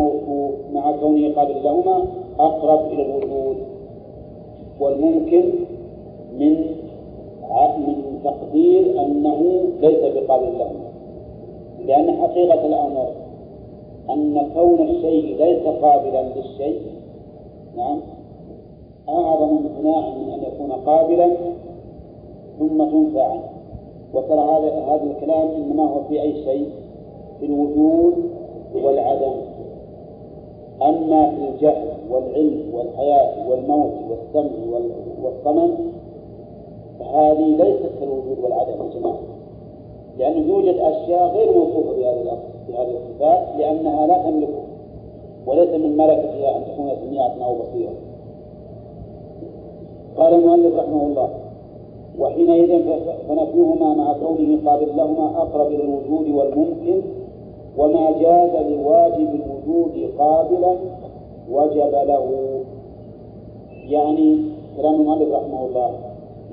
الموصوف مع كونه قابل لهما أقرب إلى الوجود والممكن من من تقدير أنه ليس بقابل لهما. لأن حقيقة الأمر أن كون الشيء ليس قابلا للشيء نعم أعظم امتناعا من أن يكون قابلا ثم تنفى عنه. وترى هذا هذا الكلام إنما هو في أي شيء؟ في الوجود والعدم. أما في الجهل والعلم والحياة والموت والسمع والصمم فهذه ليست كالوجود والعدم يا جماعة. لأنه يوجد أشياء غير موصوفة بهذه بهذه الصفات لأنها لا تملكه. وليس من ملكتها أن تكون سميعة أو بصيرة. قال المؤلف رحمه الله وحينئذ فنفيهما مع كونه قابل لهما أقرب إلى الوجود والممكن وما جاز لواجب الوجود قابلا وجب له. يعني كلام المؤلف رحمه الله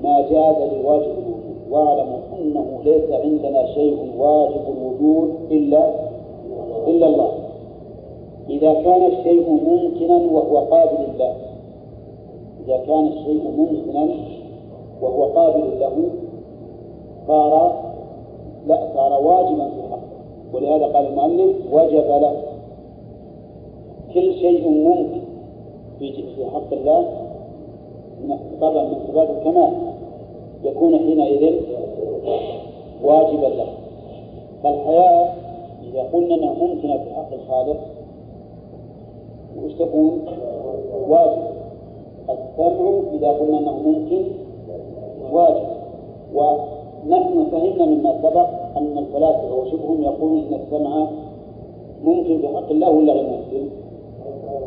ما جاز لواجب الوجود. واعلموا أنه ليس عندنا شيء واجب الوجود إلا إلا الله. إذا كان الشيء ممكنا وهو قابل له. إذا كان الشيء ممكنا وهو قابل له صار لا صار واجبا. في ولهذا قال المؤلف وجب له كل شيء ممكن في في حق الله طبعا من صفات الكمال يكون حينئذ واجبا له. فالحياة إذا قلنا أنها ممكنة في حق الخالق وش تكون؟ واجب. السمع إذا قلنا أنه ممكن واجب. ونحن فهمنا مما سبق أن الفلاسفة وشبههم يقولون أن السمع ممكن في حق الله ولا غير ممكن؟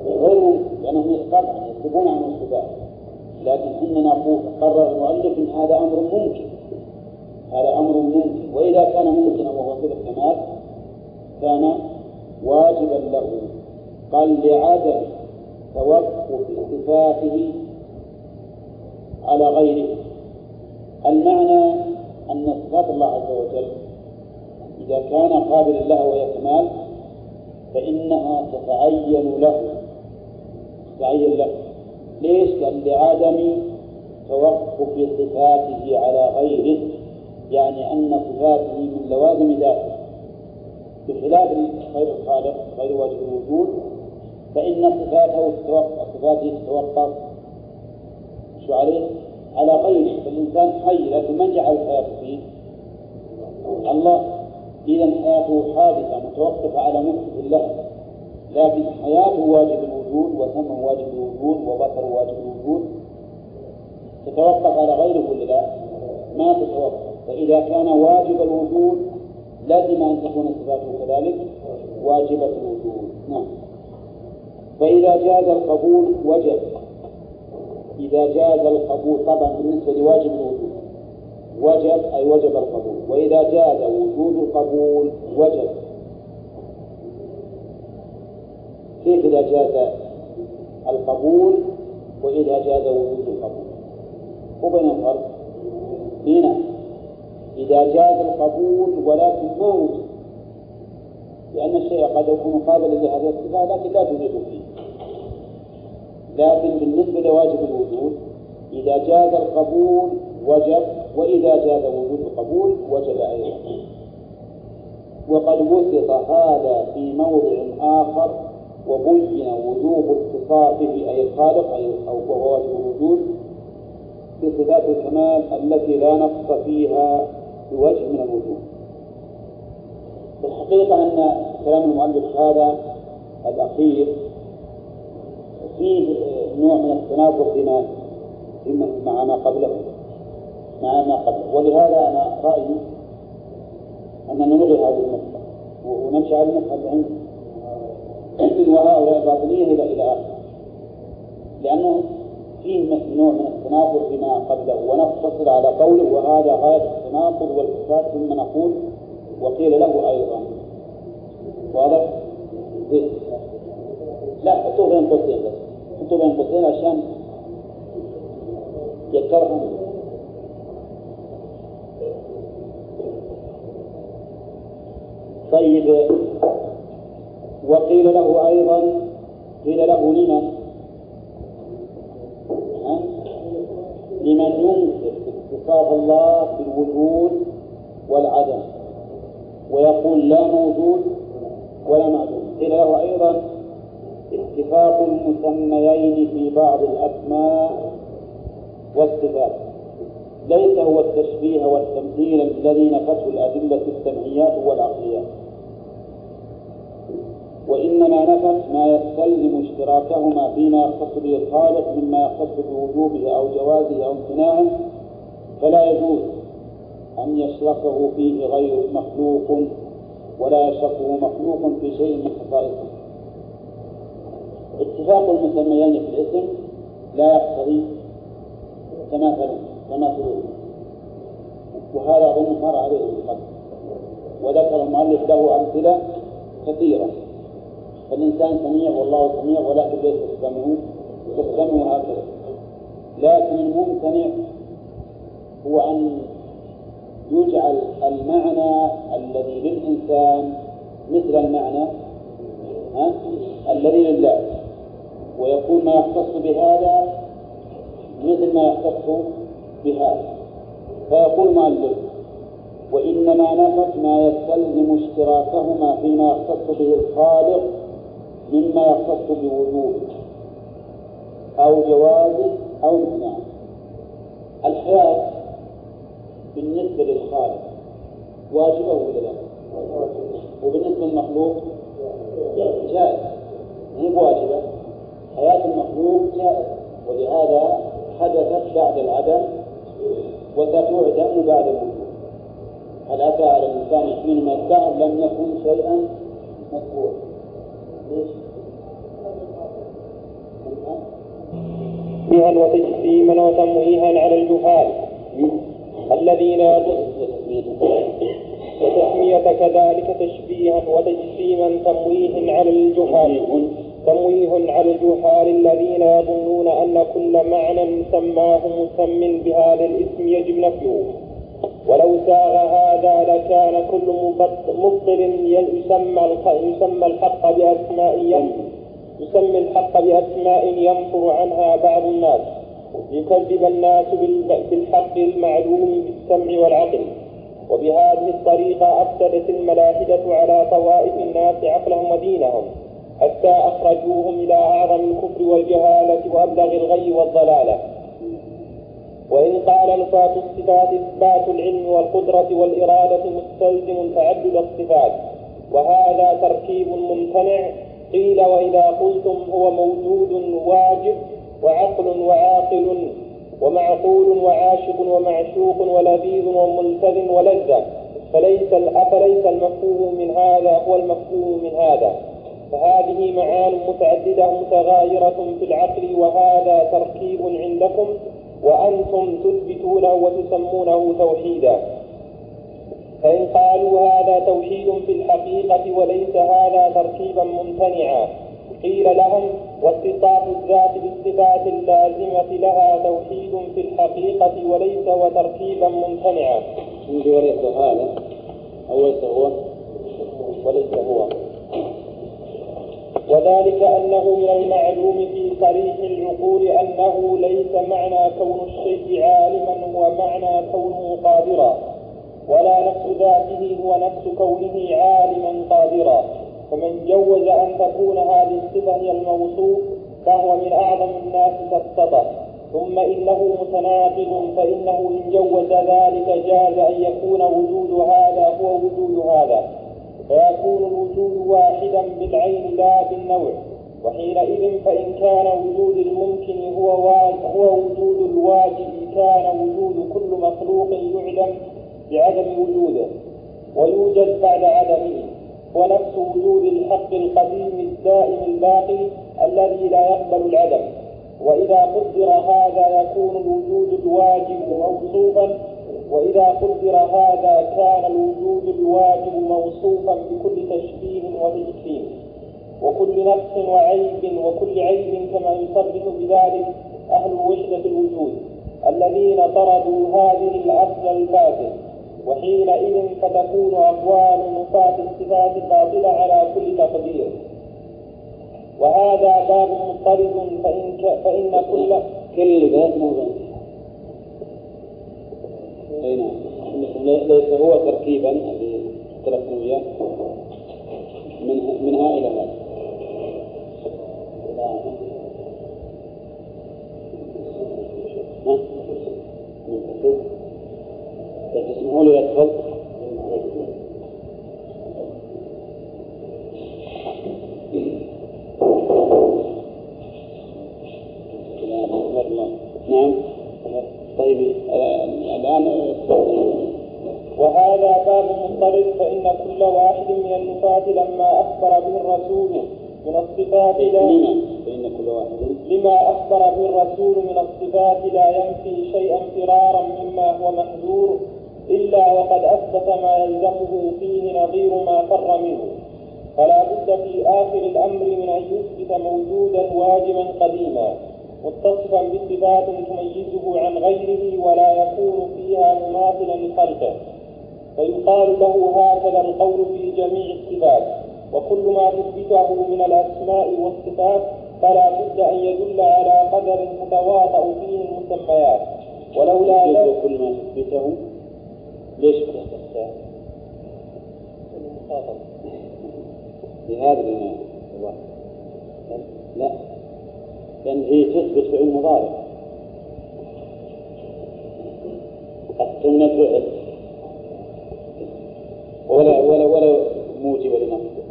غير ممكن لأنهم طبعا يكتبون عن الصفات لكن إننا نقول قرر المؤلف أن هذا أمر ممكن. هذا أمر ممكن. وإذا كان ممكنا وهو صفة الكمال كان واجبا له. قال لعدم توقف صفاته على غيره. المعنى أن صفات الله عز وجل إذا كان قابلا لها وهي كمال فإنها تتعين له تتعين له ليش؟ قال لعدم توقف صفاته على غيره يعني أن صفاته من لوازم ذاته بخلاف غير الخالق غير واجب الوجود فإن صفاته صفاته تتوقف شو عليه؟ على غيره فالإنسان حي لكن من جعل الحياة فيه؟ الله. إذا حياته حادثة متوقفة على محدث الله لكن حياته واجب الوجود وسمع واجب الوجود وبصر واجب الوجود. تتوقف على غيره ولا لا؟ ما تتوقف. فإذا كان واجب الوجود لازم أن تكون صفاته كذلك واجبة الوجود. نعم. فإذا جاز القبول وجب. إذا جاز القبول طبعا بالنسبة لواجب الوجود. وجب أي وجب القبول. وإذا جاز وجود القبول وجب. كيف إذا جاز القبول وإذا جاز وجود القبول؟ وبين الفرق. هنا إذا جاز القبول ولكن ما وجد لأن الشيء قد يكون قابلا لهذه الصفة لكن لا توجد فيه. لكن بالنسبة لواجب الوجود إذا جاز القبول وجب وإذا جاز وجود القبول وجب أيضا. وقد بسط هذا في موضع آخر وبين وجوب اتصافه أي الخالق أي أو واجب الوجود بصفات الكمال التي لا نقص فيها بوجه من الوجوه الحقيقة أن كلام المؤلف هذا الأخير فيه نوع من التناقض بما مع ما قبله. مع ما قبله. ولهذا أنا رأيي أننا نلغي هذه النقطة. ونمشي على المذهب عند عند وهؤلاء الباطنية إلى إلى آخره لأنه فيه نوع من التناقض بما قبله. ونقتصر على قوله وهذا غاية التناقض والفساد. ثم نقول وقيل له أيضا. واضح؟ إيه؟ لا حطوه بين قوسين بس. حطوه بين قوسين عشان يترهم طيب. وقيل له أيضا قيل له لمن؟ لمن ينكر اتصاف الله بالوجود والعدم ويقول لا موجود ولا معدوم. قيل له أيضا اتفاق المسميين في بعض الأسماء والصفات. ليس هو التشبيه والتمثيل الذي نفته الأدلة السمعيات والعقليات. وإنما نفت ما يستلزم اشتراكهما فيما يختص به الخالق مما يختص بوجوبه أو جوازه أو امتناعه فلا يجوز أن يشركه فيه غير مخلوق ولا يشركه مخلوق في شيء من خصائصه. اتفاق المسميين في الاسم لا يقتضي تماثل تماثلهما وهذا أظن مر عليه من قبل وذكر المؤلف له أمثلة كثيرة. فالإنسان سميع والله سميع ولكن ليس السمع كالسمع هكذا. لكن الممتنع هو أن يجعل المعنى الذي للإنسان مثل المعنى؟ الذي لله. ويكون ما يختص بهذا مثل ما يختص بهذا. فيقول المؤلف وإنما نفت ما يستلزم اشتراكهما فيما يختص به الخالق مما يختص بوجوده أو جوازه أو امتناعه الحياة بالنسبة للخالق واجبة ولا لا؟ وبالنسبة للمخلوق جائز. مو بواجبة. حياة المخلوق جائزة ولهذا حدثت بعد العدم وستعدم بعد الوجود هل أتى على الإنسان حين من الدهر لم يكن شيئا مذكورا؟ ليش؟ تشبيها وتجسيما وتمويها على الجهال. الذين وتسمية كذلك تشبيها وتجسيما تمويه على الجهال. تمويه على الجهال الذين يظنون أن كل معنى سماه مسم بهذا الاسم يجب نفيه. ولو ساغ هذا لكان كل مبطل يسمى يسمى الحق بأسماء يسمي الحق بأسماء ينفر عنها بعض الناس. يكذب الناس بالحق المعلوم بالسمع والعقل. وبهذه الطريقة أفسدت الملاحدة على طوائف الناس عقلهم ودينهم. حتى أخرجوهم إلى أعظم الكفر والجهالة وأبلغ الغي والضلالة. وإن قال نفاة الصفات إثبات العلم والقدرة والإرادة مستلزم تعدد الصفات. وهذا تركيب ممتنع. قيل وإذا قلتم هو موجود واجب وعقل وعاقل ومعقول وعاشق ومعشوق ولذيذ وملتذ ولذة. فليس أفليس المفهوم من هذا هو المفهوم من هذا. فهذه معان متعددة متغايرة في العقل وهذا تركيب عندكم وأنتم تثبتونه وتسمونه توحيدا فإن قالوا هذا توحيد في الحقيقة وليس هذا تركيبا ممتنعا قيل لهم واتصاف الذات بالصفات اللازمة لها توحيد في الحقيقة وليس وتركيبا ممتنعا. وليس هذا أو ليس هو وليس هو وذلك أنه من المعلوم في صريح العقول أنه ليس معنى كون الشيء عالما ومعنى كونه قادرا. ولا نفس ذاته هو نفس كونه عالما قادرا. فمن جوز أن تكون هذه الصفة هي الموصوف فهو من أعظم الناس سقطة ثم إنه متناقض فإنه إن جوز ذلك جاز أن يكون وجود هذا هو وجود هذا. فيكون الوجود واحدا بالعين لا بالنوع وحينئذ فإن كان وجود الممكن هو هو وجود الواجب كان وجود كل مخلوق يعلم بعدم وجوده ويوجد بعد عدمه ونفس وجود الحق القديم الدائم الباقي الذي لا يقبل العدم. وإذا قدر هذا يكون الوجود الواجب موصوفا وإذا قدر هذا كان الوجود الواجب موصوفا بكل تشبيه وتجسيم. وكل نقص وعيب وكل عيب كما يصرف بذلك أهل وحدة الوجود الذين طردوا هذه الأصل الفاسد وحينئذ فتكون أقوال نفاة الصفات الباطلة على كل تقدير. وهذا باب مضطرد فإن. فإن كل كل بيت موضوع اي نعم ليس هو تركيبا الذي من منها إلى هذا تسمحوا لي ادخل نعم. الآن وهذا باب مضطرد فإن كل واحد من النفاة لما أخبر به الرسول من الصفات لا فإن كل واحد. لما أخبر به الرسول من الصفات لا ينفي شيئا فرارا مما هو محذور إلا وقد أثبت ما يلزمه فيه نظير ما فر منه. فلا بد في آخر الأمر من أن يثبت موجودا واجبا قديما. متصفا بصفات تميزه عن غيره ولا يكون فيها مماثلا لخلقه. فيقال له هكذا القول في جميع الصفات. وكل ما تثبته من الأسماء والصفات فلا بد أن يدل على قدر تتواطأ فيه المسميات. ولولا ذلك كل ما تثبته. ليش فتحت لهذا الله. لا. لأن هي تثبت فعل مضارع السنة فعل ولا ولا ولا موجب لنفسه.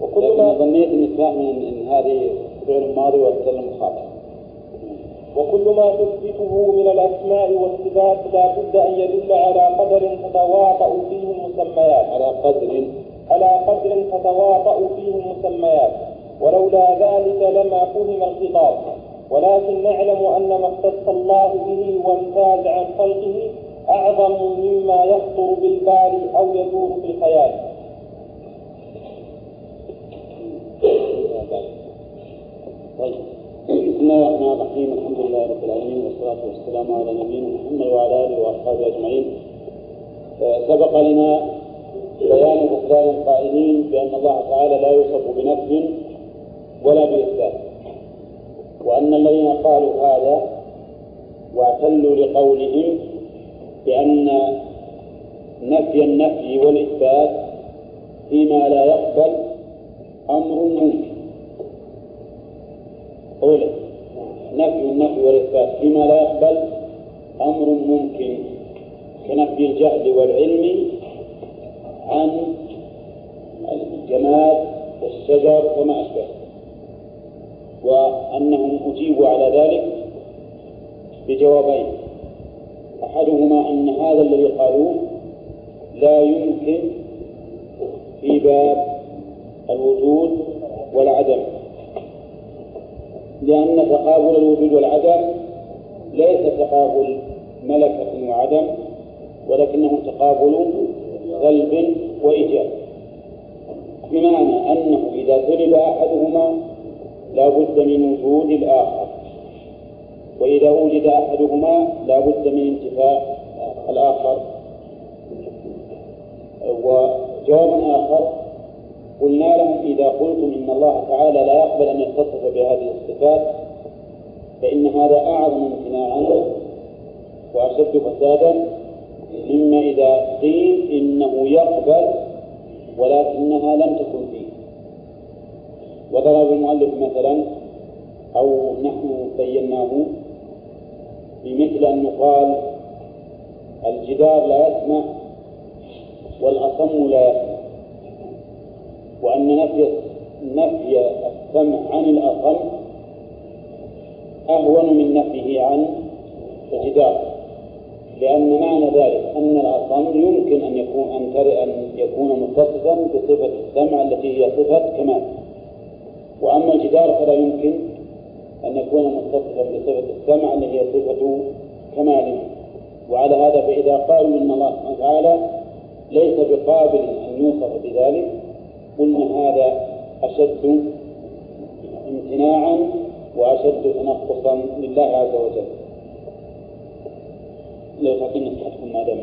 وكل ما ظنيت انك فاهم ان هذه فعل ماضي وتكلم مخاطب وكل ما تثبته من الأسماء والصفات لا بد أن يدل على قدر تتواطأ فيه المسميات. على قدر. على قدر تتواطأ فيه المسميات. ولولا ذلك لما فهم الخطاب. ولكن نعلم أن ما اختص الله به وامتاز عن خلقه أعظم مما يخطر بالبال أو يدور في الخيال. طيب بسم الله الرحمن الرحيم. الحمد لله رب العالمين والصلاة والسلام على نبينا محمد وعلى آله وأصحابه أجمعين. آه، سبق لنا بيان بطلان القائلين بأن الله تعالى لا يوصف بنفي ولا بإثبات وأن الذين قالوا هذا واعتلوا لقولهم بأن نفي النفي والإثبات فيما لا يقبل أمر ممكن أولا نفي النفي والإثبات فيما لا يقبل أمر ممكن كنفي الجهل والعلم عن الجماد والشجر وما أشبه وأنهم أجيبوا على ذلك بجوابين. أحدهما أن هذا الذي قالوه لا يمكن في باب الوجود والعدم لأن تقابل الوجود والعدم ليس تقابل ملكة وعدم ولكنه تقابل سلب وإيجاب بمعنى أنه إذا سلب أحدهما لا بد من وجود الآخر. وإذا وجد أحدهما لا بد من انتفاء الآخر. وجواب آخر قلنا لهم إذا قلتم إن الله تعالى لا يقبل أن يتصف بهذه الصفات فإن هذا أعظم امتناعا وأشد فسادا مما إذا قيل إنه يقبل ولكنها لم تكن فيه. وضرب المؤلف مثلا أو نحن بيناه بمثل أن يقال الجدار لا يسمع والأصم لا يسمع وأن نفي نفي السمع عن الأصم أهون من نفيه عن الجدار. لأن معنى ذلك أن الأصم يمكن أن يكون أن يكون متصفا بصفة السمع التي هي صفة كمال. وأما الجدار فلا يمكن أن يكون متصفا بصفة السمع التي هي صفة كمال وعلى هذا فإذا قالوا إن الله سبحانه وتعالى ليس بقابل أن يوصف بذلك قلنا هذا أشد امتناعا وأشد تنقصا لله عز وجل. لو تعطينا نصيحتكم ما دام.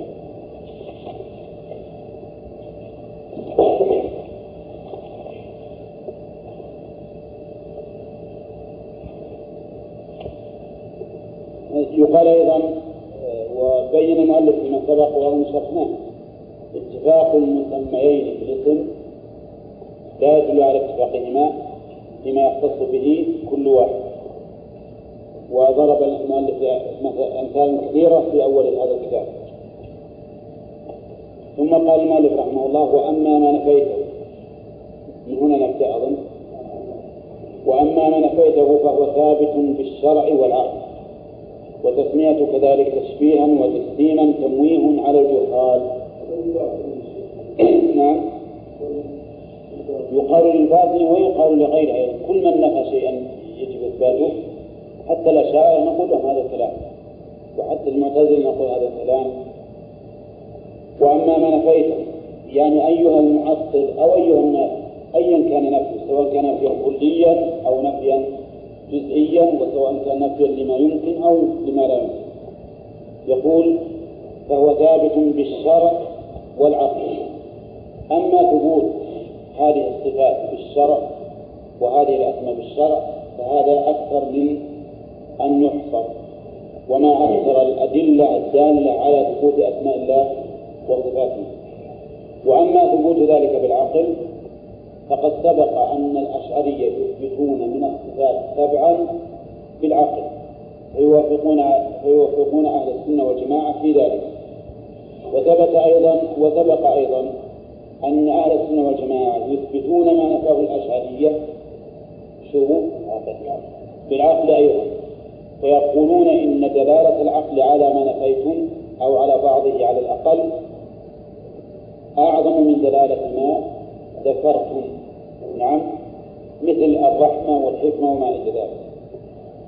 يقال أيضا آه، وبين المؤلف فيما سبق وهذا شرحناه اتفاق المسميين في الاسم لا يدل على اتفاقهما فيما يختص به كل واحد. وضرب المؤلف أمثال كثيرة في أول هذا الكتاب. ثم قال المؤلف رحمه الله وأما ما نفيته من هنا نبدأ أظن. وأما ما نفيته فهو ثابت بالشرع والعقل. وتسمية كذلك تشبيها وتسليما تمويه على الجهال نعم. يقال للباطن ويقال لغيره. كل من نفى شيئا يجب إثباته. حتى الأشاعرة نقول لهم هذا الكلام. وحتى المعتزلة نقول هذا الكلام. وأما ما نفيته يعني أيها المعطل أو أيها الناس أيا كان نفيه سواء كان نفيا كليا أو نفيا جزئيا وسواء كان نفيا لما يمكن أو لما لا يمكن. يقول فهو ثابت بالشرع والعقل. أما ثبوت هذه الصفات بالشرع وهذه الأسماء بالشرع فهذا أكثر من أن يحصر. وما أكثر الأدلة الدالة على ثبوت أسماء الله وصفاته. وأما ثبوت ذلك بالعقل فقد سبق أن الأشعرية يثبتون من الصفات سبعا بالعقل فيوافقون فيوافقون أهل السنة والجماعة في ذلك. وثبت أيضا وسبق أيضا أن أهل السنة والجماعة يثبتون ما نفاه الأشعرية شو؟ بالعقل أيضا. فيقولون إن دلالة العقل على ما نفيتم أو على بعضه على الأقل أعظم من دلالة ما ذكرتم. نعم مثل الرحمة والحكمة وما إلى ذلك.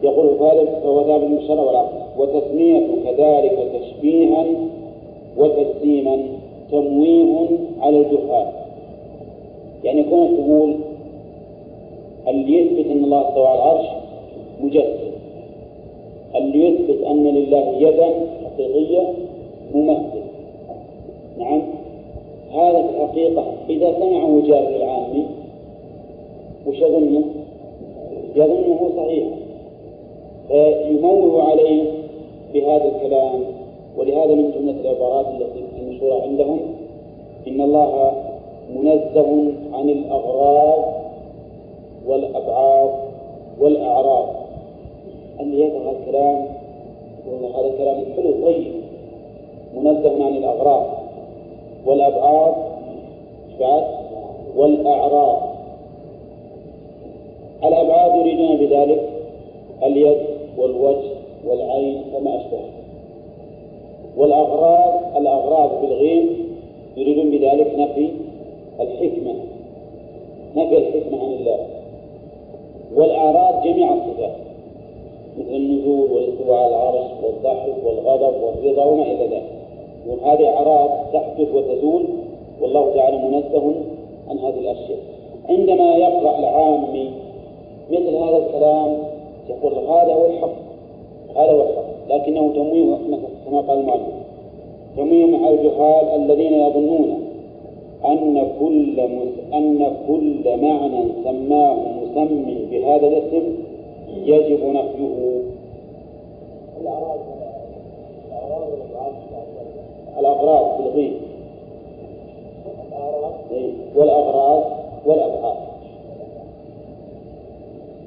يقول فهو ثابت من الشرع والعقل. وتسمية كذلك تشبيها وتسليما تمويه على الجهال. يعني كونك تقول اللي يثبت أن الله استوى على العرش مجسد. اللي يثبت أن لله يدا حقيقية ممثل. نعم؟ هذا في الحقيقة إذا سمعه جاهل وش يظنه؟ يظنه صحيح. فيموه عليه بهذا الكلام ولهذا من جملة العبارات التي المشهورة عندهم إن الله منزه عن الأغراض والأبعاد والأعراض. اللي يفهم الكلام هذا الكلام حلو طيب. منزه عن الأغراض والأبعاد بعد والأعراض. الأبعاد يريدون بذلك اليد والوجه والعين وما أشبهه. والأغراض الأغراض بالغين يريدون بذلك نفي الحكمة نفي الحكمة عن الله. والأعراض جميع الصفات مثل النزول والاستواء على العرش والضحك والغضب والرضا وما إلى ذلك. وهذه أعراض تحدث وتزول والله تعالى منزه عن هذه الأشياء. عندما يقرأ العامي مثل هذا الكلام يقول هذا هو الحق هذا هو الحق لكنه تمويه كما قال المؤلف تمويه على الجهال الذين يظنون أن كل أن كل معنى سماه مسمي بهذا الاسم يجب نفيه. الأغراض بالغيب والأغراض والأبعاد.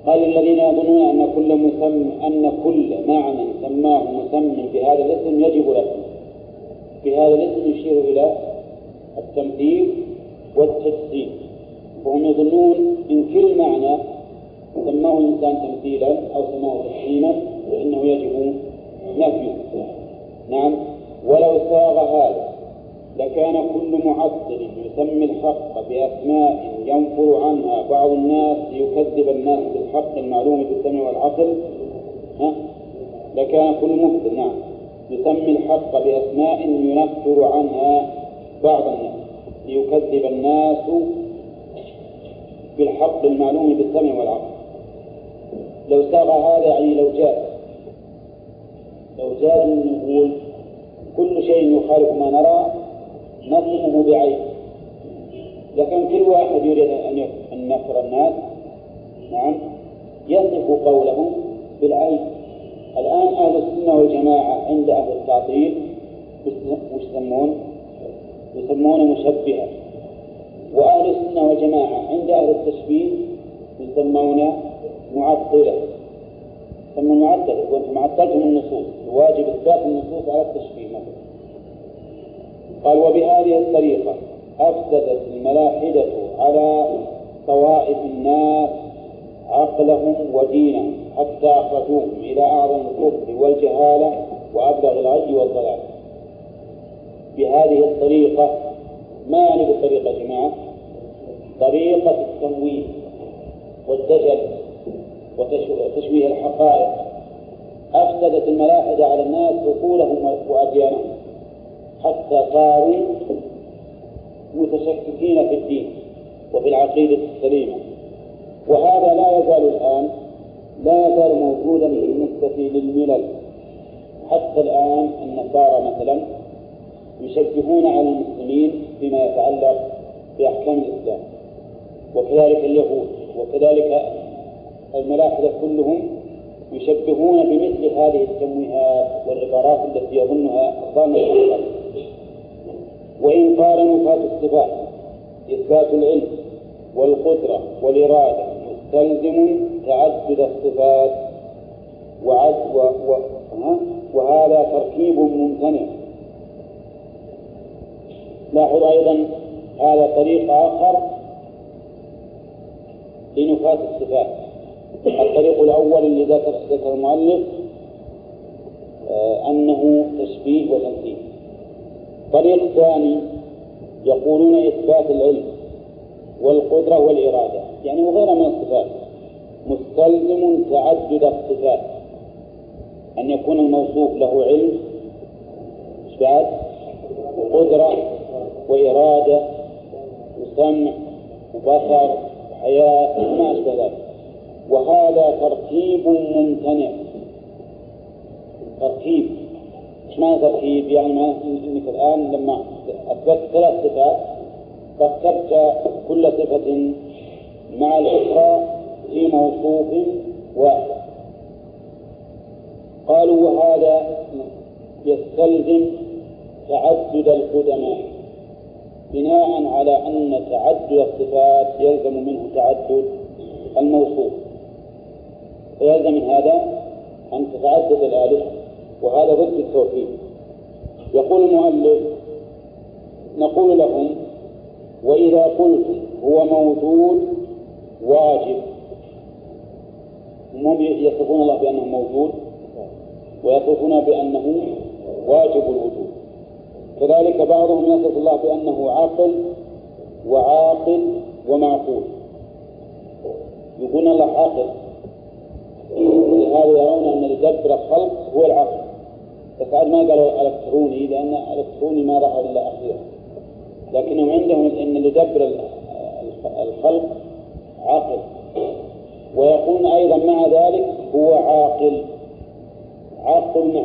قال الذين يظنون أن كل مسمى أن كل معنى سماه مسمى بهذا الاسم يجب له. بهذا الاسم يشير إلى التمثيل والتجسيم وهم يظنون إن كل معنى سماه الإنسان تمثيلا أو سماه تجسيما فإنه يجب نفيه. نعم. ولو ساغ هذا لكان كل معطل يسمي الحق بأسماء ينفر عنها بعض الناس ليكذب الناس بالحق المعلوم بالسمع والعقل. ها؟ لكان كل مبطل نعم. يسمي الحق بأسماء ينفر عنها بعض الناس ليكذب الناس بالحق المعلوم بالسمع والعقل. لو ساغ هذا يعني لو جاء لو جاء نقول كل شيء يخالف ما نرى. نصفه بعين لكن كل واحد يريد أن ينفر الناس. نعم. يصف قوله بالعين الآن أهل السنة والجماعة عند أهل التعطيل وش يسمون؟ يسمون مشبهة. وأهل السنة والجماعة عند أهل التشبيه يسمون معطلة. يسمون معطلة. وأنتم عطلتم النصوص. الواجب إثبات النصوص على التشبيه مثلا. قال وبهذه الطريقة أفسدت الملاحدة على طوائف الناس عقلهم ودينهم حتى أخرجوهم إلى أعظم الكفر والجهالة وأبلغ الغي والضلال. بهذه الطريقة ما يعني بالطريقة يا جماعة؟ طريقة التمويه والدجل وتشويه الحقائق. أفسدت الملاحدة على الناس عقولهم وأديانهم. حتى صاروا متشككين في الدين وفي العقيدة السليمة. وهذا لا يزال الآن لا يزال موجودا بالنسبة للملل. حتى الآن النصارى مثلا يشبهون على المسلمين فيما يتعلق بأحكام الإسلام وكذلك اليهود وكذلك الملاحدة كلهم يشبهون بمثل هذه التمويهات والعبارات التي يظنها الظان وإن قال نفاة الصفات إثبات العلم والقدرة والإرادة مستلزم تعدد الصفات. وعد و و وهذا تركيب ممتنع. لاحظ أيضا هذا طريق آخر لنفاة الصفات. الطريق الأول الذي ذكر المؤلف آه أنه تشبيه وتمثيل طريق ثاني يقولون إثبات العلم والقدرة والإرادة. يعني وغيرها من الصفات مستلزم تعدد الصفات. أن يكون الموصوف له علم بعد؟ وقدرة وإرادة وسمع وبصر وحياة وما أشبه ذلك. وهذا ترتيب ممتنع. ترتيب. معنى ترتيب؟ يعني معنى انك الآن لما اثبتت ثلاث صفات رتبت كل صفة مع الأخرى في موصوف واحد. قالوا وهذا يستلزم تعدد القدماء بناء على أن تعدد الصفات يلزم منه تعدد الموصوف. فيلزم من هذا أن تتعدد الآلهة وهذا ضد التوحيد. يقول المؤلف نقول لهم وإذا قلتم هو موجود واجب. هم يصفون الله بأنه موجود ويصفون بأنه واجب الوجود. كذلك بعضهم يصف الله بأنه عاقل وعاقل ومعقول. يقولون الله عاقل. لهذا يرون أن يدبر الخلق هو العقل عاد ما قالوا الكتروني لأن الكتروني ما ظهر إلا أخيرا. لكنهم عندهم أن يدبر الخلق عقل ويقول أيضا مع ذلك هو عاقل. عاقل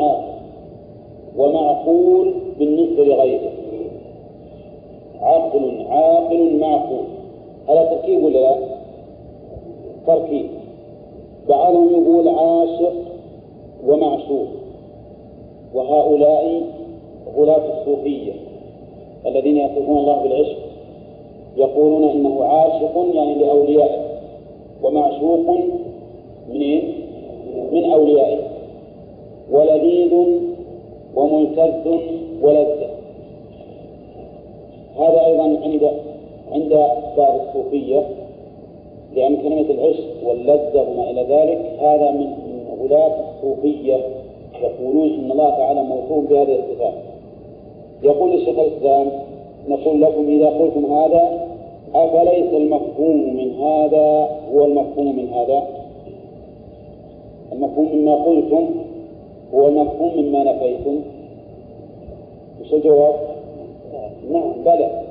ومعقول بالنسبة لغيره. عقل عاقل معقول. هذا تركيب ولا لا؟ تركيب. بعضهم يقول عاشق ومعشوق. وهؤلاء غلاة الصوفية الذين يصفون الله بالعشق يقولون إنه عاشق يعني لأوليائه ومعشوق من من أوليائه ولذيذ وملتذ ولذة. هذا أيضا عند عند بعض الصوفية لأن كلمة العشق واللذة وما إلى ذلك هذا من غلاة الصوفية يقولون إن الله تعالى موصوف بهذه الصفات. يقول الشيخ الإسلام نقول لكم إذا قلتم هذا أفليس المفهوم من هذا هو المفهوم من هذا؟ المفهوم مما قلتم هو المفهوم مما نفيتم. وش الجواب؟ نعم بلى.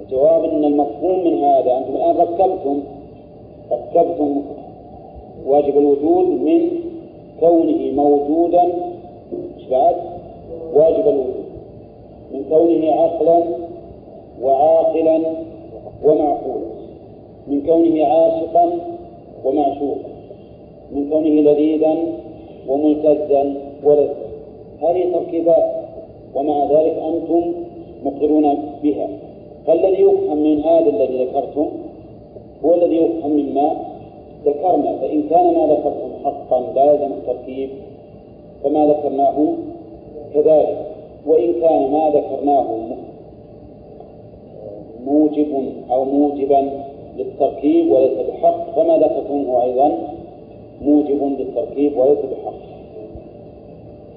الجواب إن المفهوم من هذا أنتم الآن ركبتم ركبتم واجب الوجود من كونه موجودا بعد؟ واجب الوجود. من كونه عقلا وعاقلا ومعقولا. من كونه عاشقا ومعشوقا. من كونه لذيذا وملتزا ورزقا هذه تركيبات ومع ذلك أنتم مقرون بها. فالذي يفهم من هذا الذي ذكرتم هو الذي يفهم مما ذكرنا فإن كان ما ذكرتم حقا لا يلزم التركيب فما ذكرناه كذلك. وإن كان ما ذكرناه موجب أو موجبا للتركيب وليس بحق فما ذكرتمه أيضا موجب للتركيب وليس بحق.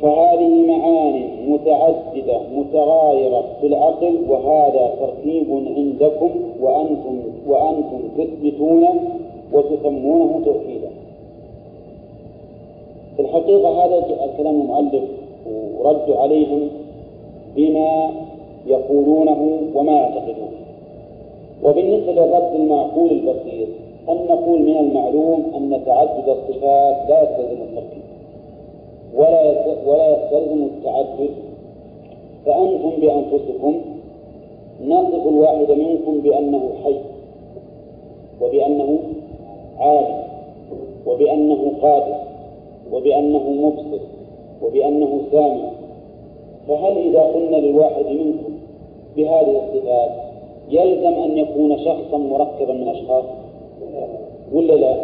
فهذه معان متعددة متغايرة في العقل وهذا تركيب عندكم وأنتم وأنتم تثبتونه وتسمونه توحيدا. في الحقيقة هذا الكلام المؤلف ورد عليهم بما يقولونه وما يعتقدونه. وبالنسبة للرد المعقول البسيط أن نقول من المعلوم أن تعدد الصفات لا يستلزم التركيب ولا ولا يستلزم التعدد فأنتم بأنفسكم نصف الواحد منكم بأنه حي وبأنه عالم وبأنه قادر وبأنه مبصر وبأنه سامع. فهل إذا قلنا للواحد منكم بهذه الصفات يلزم أن يكون شخصا مركبا من أشخاص؟ ولا لا؟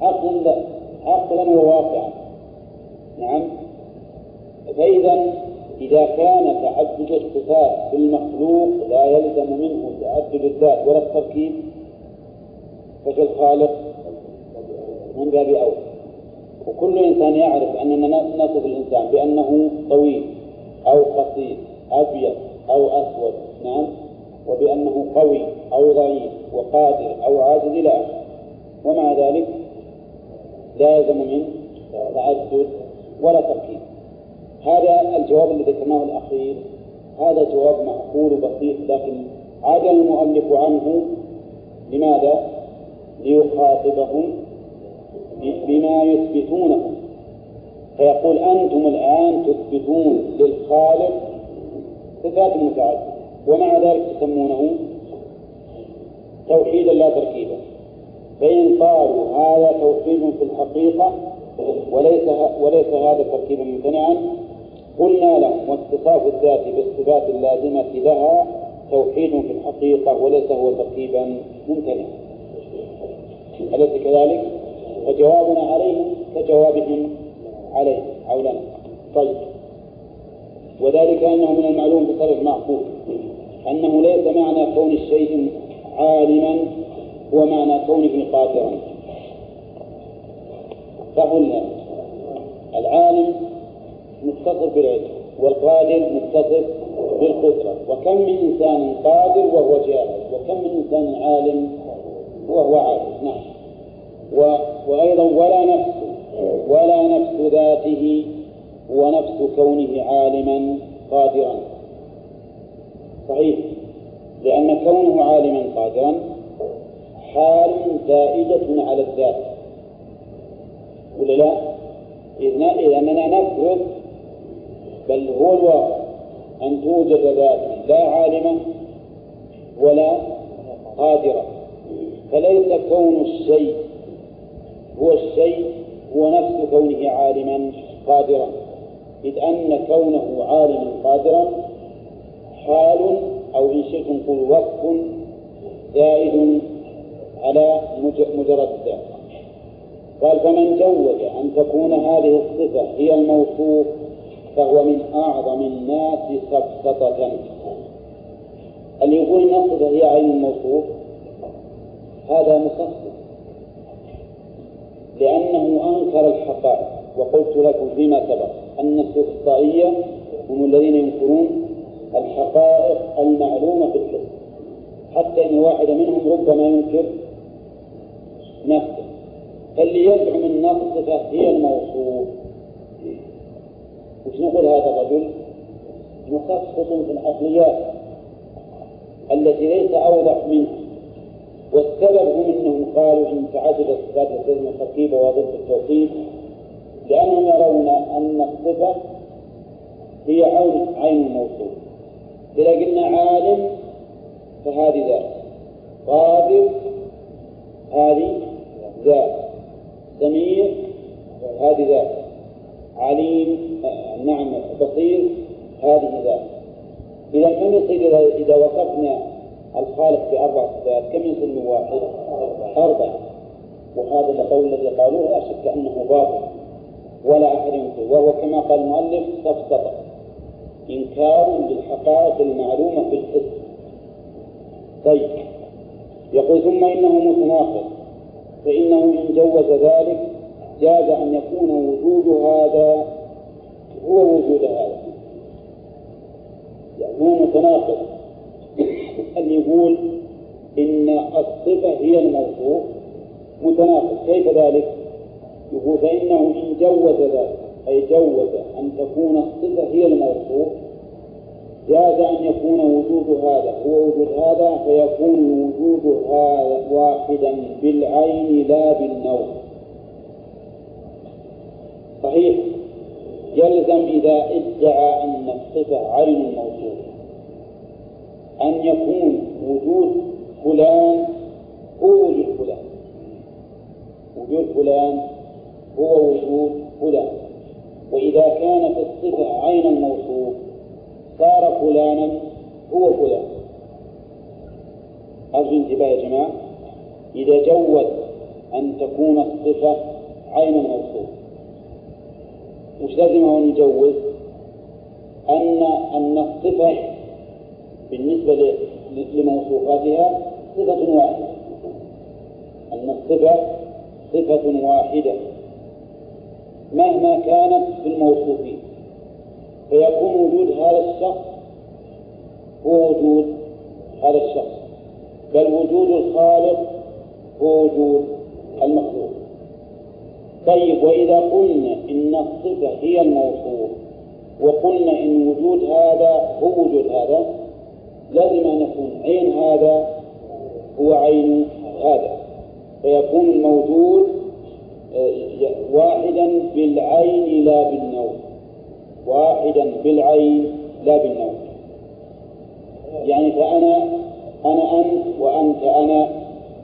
عقلا لا. عقلا وواقعا نعم. فإذا إذا كان تعدد الصفات في المخلوق لا يلزم منه تعدد الذات ولا التركيب. ففي الخالق من باب أولى وكل إنسان يعرف أننا نصف الإنسان بأنه طويل أو قصير أبيض أو أسود نعم وبأنه قوي أو ضعيف وقادر أو عاجز إلى آخره. ومع ذلك لا يلزم منه تعدد ولا تركيب هذا الجواب الذي ذكرناه الأخير هذا جواب معقول بسيط لكن عدل المؤلف عنه لماذا؟ ليخاطبهم بما يثبتونه. فيقول أنتم الآن تثبتون للخالق صفات متعددة ومع ذلك تسمونه توحيدا لا تركيبا. فإن قالوا هذا توحيد في الحقيقة وليس وليس هذا تركيبا ممتنعا قلنا لهم واتصاف الذات بالصفات اللازمة لها توحيد في الحقيقة وليس هو تركيبا ممتنعا. أليس كذلك؟ فجوابنا عليهم كجوابهم عليه أو لنا طيب. وذلك أنه من المعلوم بطريق معقول أنه ليس معنى كون الشيء عالما هو معنى كونه قادرا. فقلنا العالم متصف بالعلم والقادر متصف بالقدرة. وكم من إنسان قادر وهو جاهل وكم من إنسان عالم وهو عاجز نعم. وأيضا ولا نفس ولا نفس ذاته هو نفس كونه عالما قادرا. صحيح. لأن كونه عالما قادرا حال زائدة على الذات. ولا لا؟ إذ أننا نفرض بل هو الواقع أن توجد ذات لا عالمة ولا قادرة فليس كون الشيء هو الشيء هو نفس كونه عالما قادرا. إذ أن كونه عالما قادرا حال أو إن شئتم قل وصف زائد على مجرد الذات قال فمن جوز أن تكون هذه الصفة هي الموصوف فهو من أعظم الناس سفسطة اللي يقول أن الصفة هي عين الموصوف؟ هذا مخصص. لأنه أنكر الحقائق. وقلت لكم فيما سبق أن السفسطائية هم الذين ينكرون الحقائق المعلومة في الحس حتى إن واحد منهم ربما ينكر نفسه. فاللي يزعم أن هي الموصوف وش نقول هذا الرجل؟ مخصص في العقليات. التي ليس أوضح منها. والسبب هم أنهم قالوا إن تعدد الصفات لتلزم التركيب وضد التوحيد لأنهم يرون أن الصفة هي عين عين الموصوف إذا قلنا عالم فهذه ذات قادر هذه ذات سميع هذه ذات عليم نعم بصير هذه ذات. إذا كم يصير إذا وصفنا الخالق بأربع صفات. كم يصير من واحد؟ أربعة وهذا القول الذي قالوه لا شك أنه باطل. ولا أحد ينكر. وهو كما قال المؤلف سفسطة إنكار للحقائق المعلومة في الحس طيب. يقول ثم إنه متناقض. فإنه إن جوز ذلك جاز أن يكون وجود هذا هو وجود هذا. يعني هو متناقض. أن يقول إن الصفة هي الموصوف متناقض. كيف ذلك؟ يقول فإنه إن جوز ذلك أي جوز أن تكون الصفة هي الموصوف جاز أن يكون وجود هذا. هو وجود هذا فيكون وجود هذا واحدا بالعين لا بالنوع صحيح. يلزم إذا ادعى أن الصفة عين الموصوف أن يكون وجود فلان هو وجود فلان. وجود فلان هو وجود فلان. وإذا كانت الصفة عين الموصوف صار فلانا هو فلان. أرجو انتباه يا جماعة. إذا جوز أن تكون الصفة عين الموصوف وش لازم أن نجوز؟ أن أن الصفة بالنسبة لموصوفاتها صفة واحدة. أن الصفة صفة واحدة. مهما كانت في الموصوفين فيكون وجود هذا الشخص هو وجود هذا الشخص. بل وجود الخالق هو وجود المخلوق. طيب وإذا قلنا إن الصفة هي الموصوف وقلنا إن وجود هذا هو وجود هذا لازم أن يكون عين هذا هو عين هذا. فيكون الموجود آه، واحدا بالعين لا بالنوع واحدا بالعين لا بالنوع يعني فأنا أنا أنت وأنت أنا.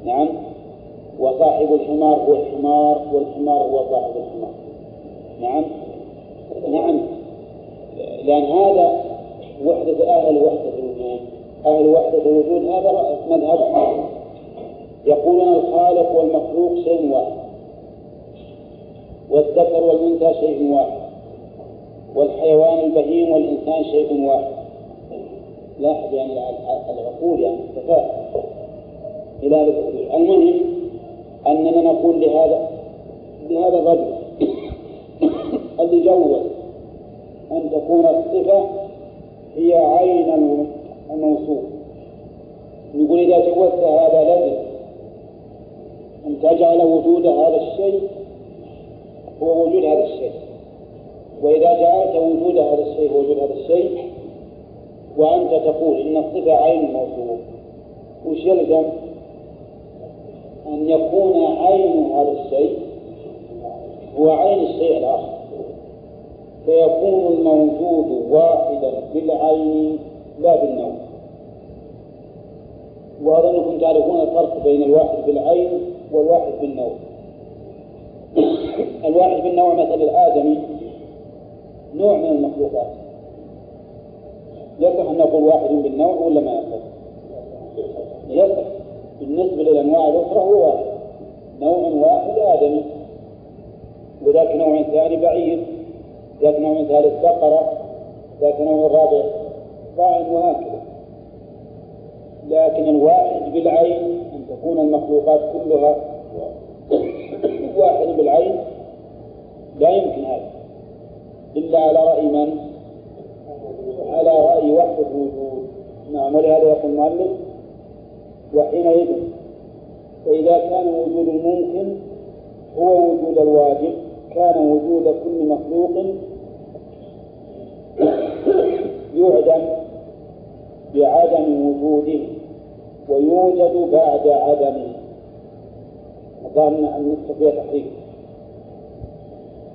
نعم. وصاحب الحمار هو الحمار والحمار هو صاحب الحمار. نعم. نعم. لأن هذا وحدة أهل وحدة الوجود أهل وحدة الوجود هذا مذهب يقولون الخالق والمخلوق شيء واحد والذكر والأنثى شيء واحد والحيوان البهيم والإنسان شيء واحد. لاحظ يعني العقول يعني تفاهم إلى المهم أننا نقول لهذا لهذا الرجل الذي جوز أن تكون الصفة هي عين الموصوف. نقول إذا جوزت هذا لازم أن تجعل وجود هذا الشيء هو وجود هذا الشيء. وإذا جعلت وجود هذا الشيء هو وجود هذا الشيء وأنت تقول إن الصفة عين الموصوف وش يلزم؟ أن يكون عين هذا الشيء هو عين الشيء الآخر. فيكون الموجود واحدا بالعين. لا بالنوع وأظنكم تعرفون الفرق بين الواحد بالعين والواحد بالنوع الواحد بالنوع مثل الآدمي نوع من المخلوقات. يصح أن نقول واحد بالنوع ولا ما يصح؟ يصح. بالنسبة للأنواع الأخرى هو واحد. نوع واحد آدمي. وذاك نوع ثاني بعيد. ذاك نوع ثالث بقرة. ذاك نوع رابع ضاعن وهكذا لكن الواحد بالعين أن تكون المخلوقات كلها واحد بالعين لا يمكن هذا. إلا على رأي من؟ على رأي وحدة. الوجود نعم ولهذا يقول المؤلف وحينئذ فإذا كان وجود الممكن هو وجود الواجب كان وجود كل مخلوق يعدم بعدم وجوده ويوجد بعد عدمه الظاهر أن فيها تحريف.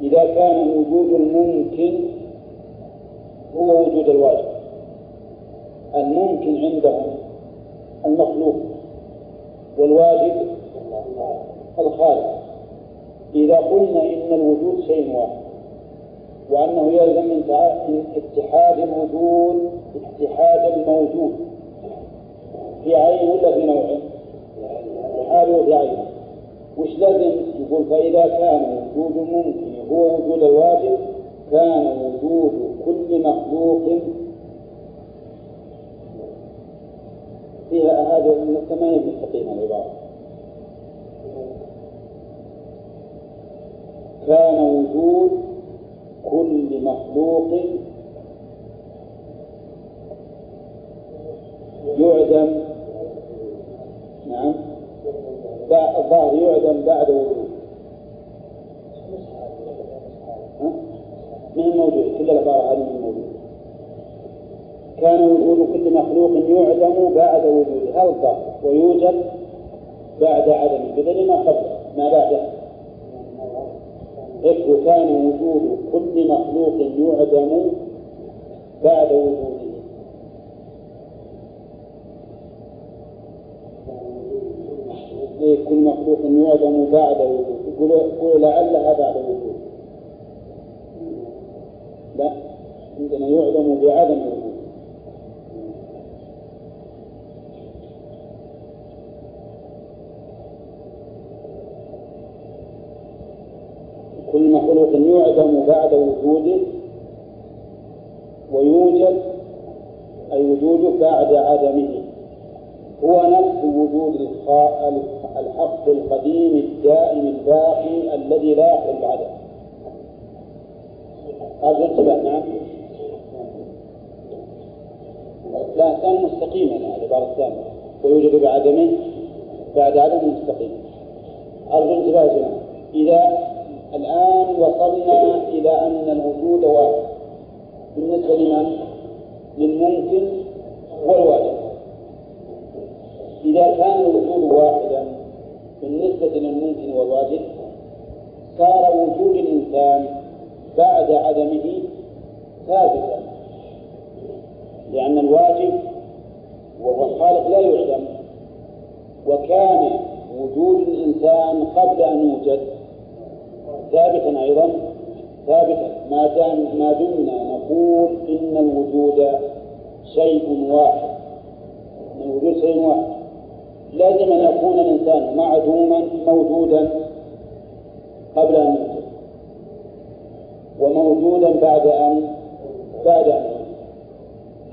إذا كان وجود الممكن هو وجود الواجب. الممكن عندهم المخلوق والواجب الخالق. إذا قلنا إن الوجود شيء واحد وأنه يلزم من اتحاد الوجود اتحاد الموجود في عين ولا في نوع؟ حاله في عين. وش لازم؟ يقول فإذا كان وجود ممكن هو وجود الواجب كان وجود كل مخلوق فيها هذا الثمانية مستقيمة العبارة. كان وجود كل مخلوق يعدم نعم الظاهر يعدم بعد وجود من موجود كل العبارة هذه من موجود كان وجود كل مخلوق يعدم بعد وجوده هذا الظاهر ويوجد بعد عدمه بدل ما قبله ما بعده. إذ كان وجود كل مخلوق يعدم بعد وجوده. كل مخلوق يعدم بعد وجوده. يقول لعلها بعد وجوده. لا عندنا يعدم بعدم وجوده. كل مخلوق يعدم بعد وجوده. ويوجد أي وجوده بعد عدمه. هو نفس وجود الحق القديم الدائم الباقي الذي لا يحل العدم هذا انتبه نعم. لا كان مستقيما العبارة الثانية ويوجد بعدمه بعد عدم مستقيم. أرجو انتباه يا جماعة. إذا الآن وصلنا إلى أن الوجود واحد. بالنسبة لمن؟ للممكن والواجب. إذا كان الوجود واحدا بالنسبة للممكن والواجب صار وجود الإنسان بعد عدمه ثابتا لأن الواجب وهو الخالق لا يعدم وكان وجود الإنسان قبل أن يوجد ثابتا أيضا ثابتا. ما دام ما دمنا نقول إن الوجود شيء واحد إن الوجود شيء واحد. لازم أن يكون الإنسان معدوما موجودا قبل أن يوجد وموجودا بعد أن بعد أن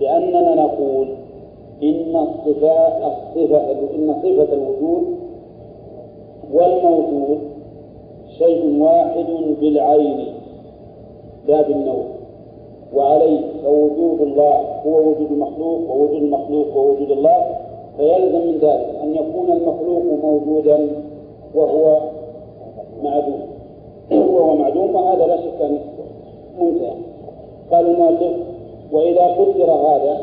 لأننا نقول إن الصفات الصفة إن صفة الوجود والموجود شيء واحد بالعين لا بالنوع وعليه فوجود الله هو وجود المخلوق ووجود المخلوق ووجود الله. فيلزم من ذلك أن يكون المخلوق موجودا وهو معدوم. وهو معدوم فهذا لا شك أن منتهى. قال المؤلف وإذا قدر هذا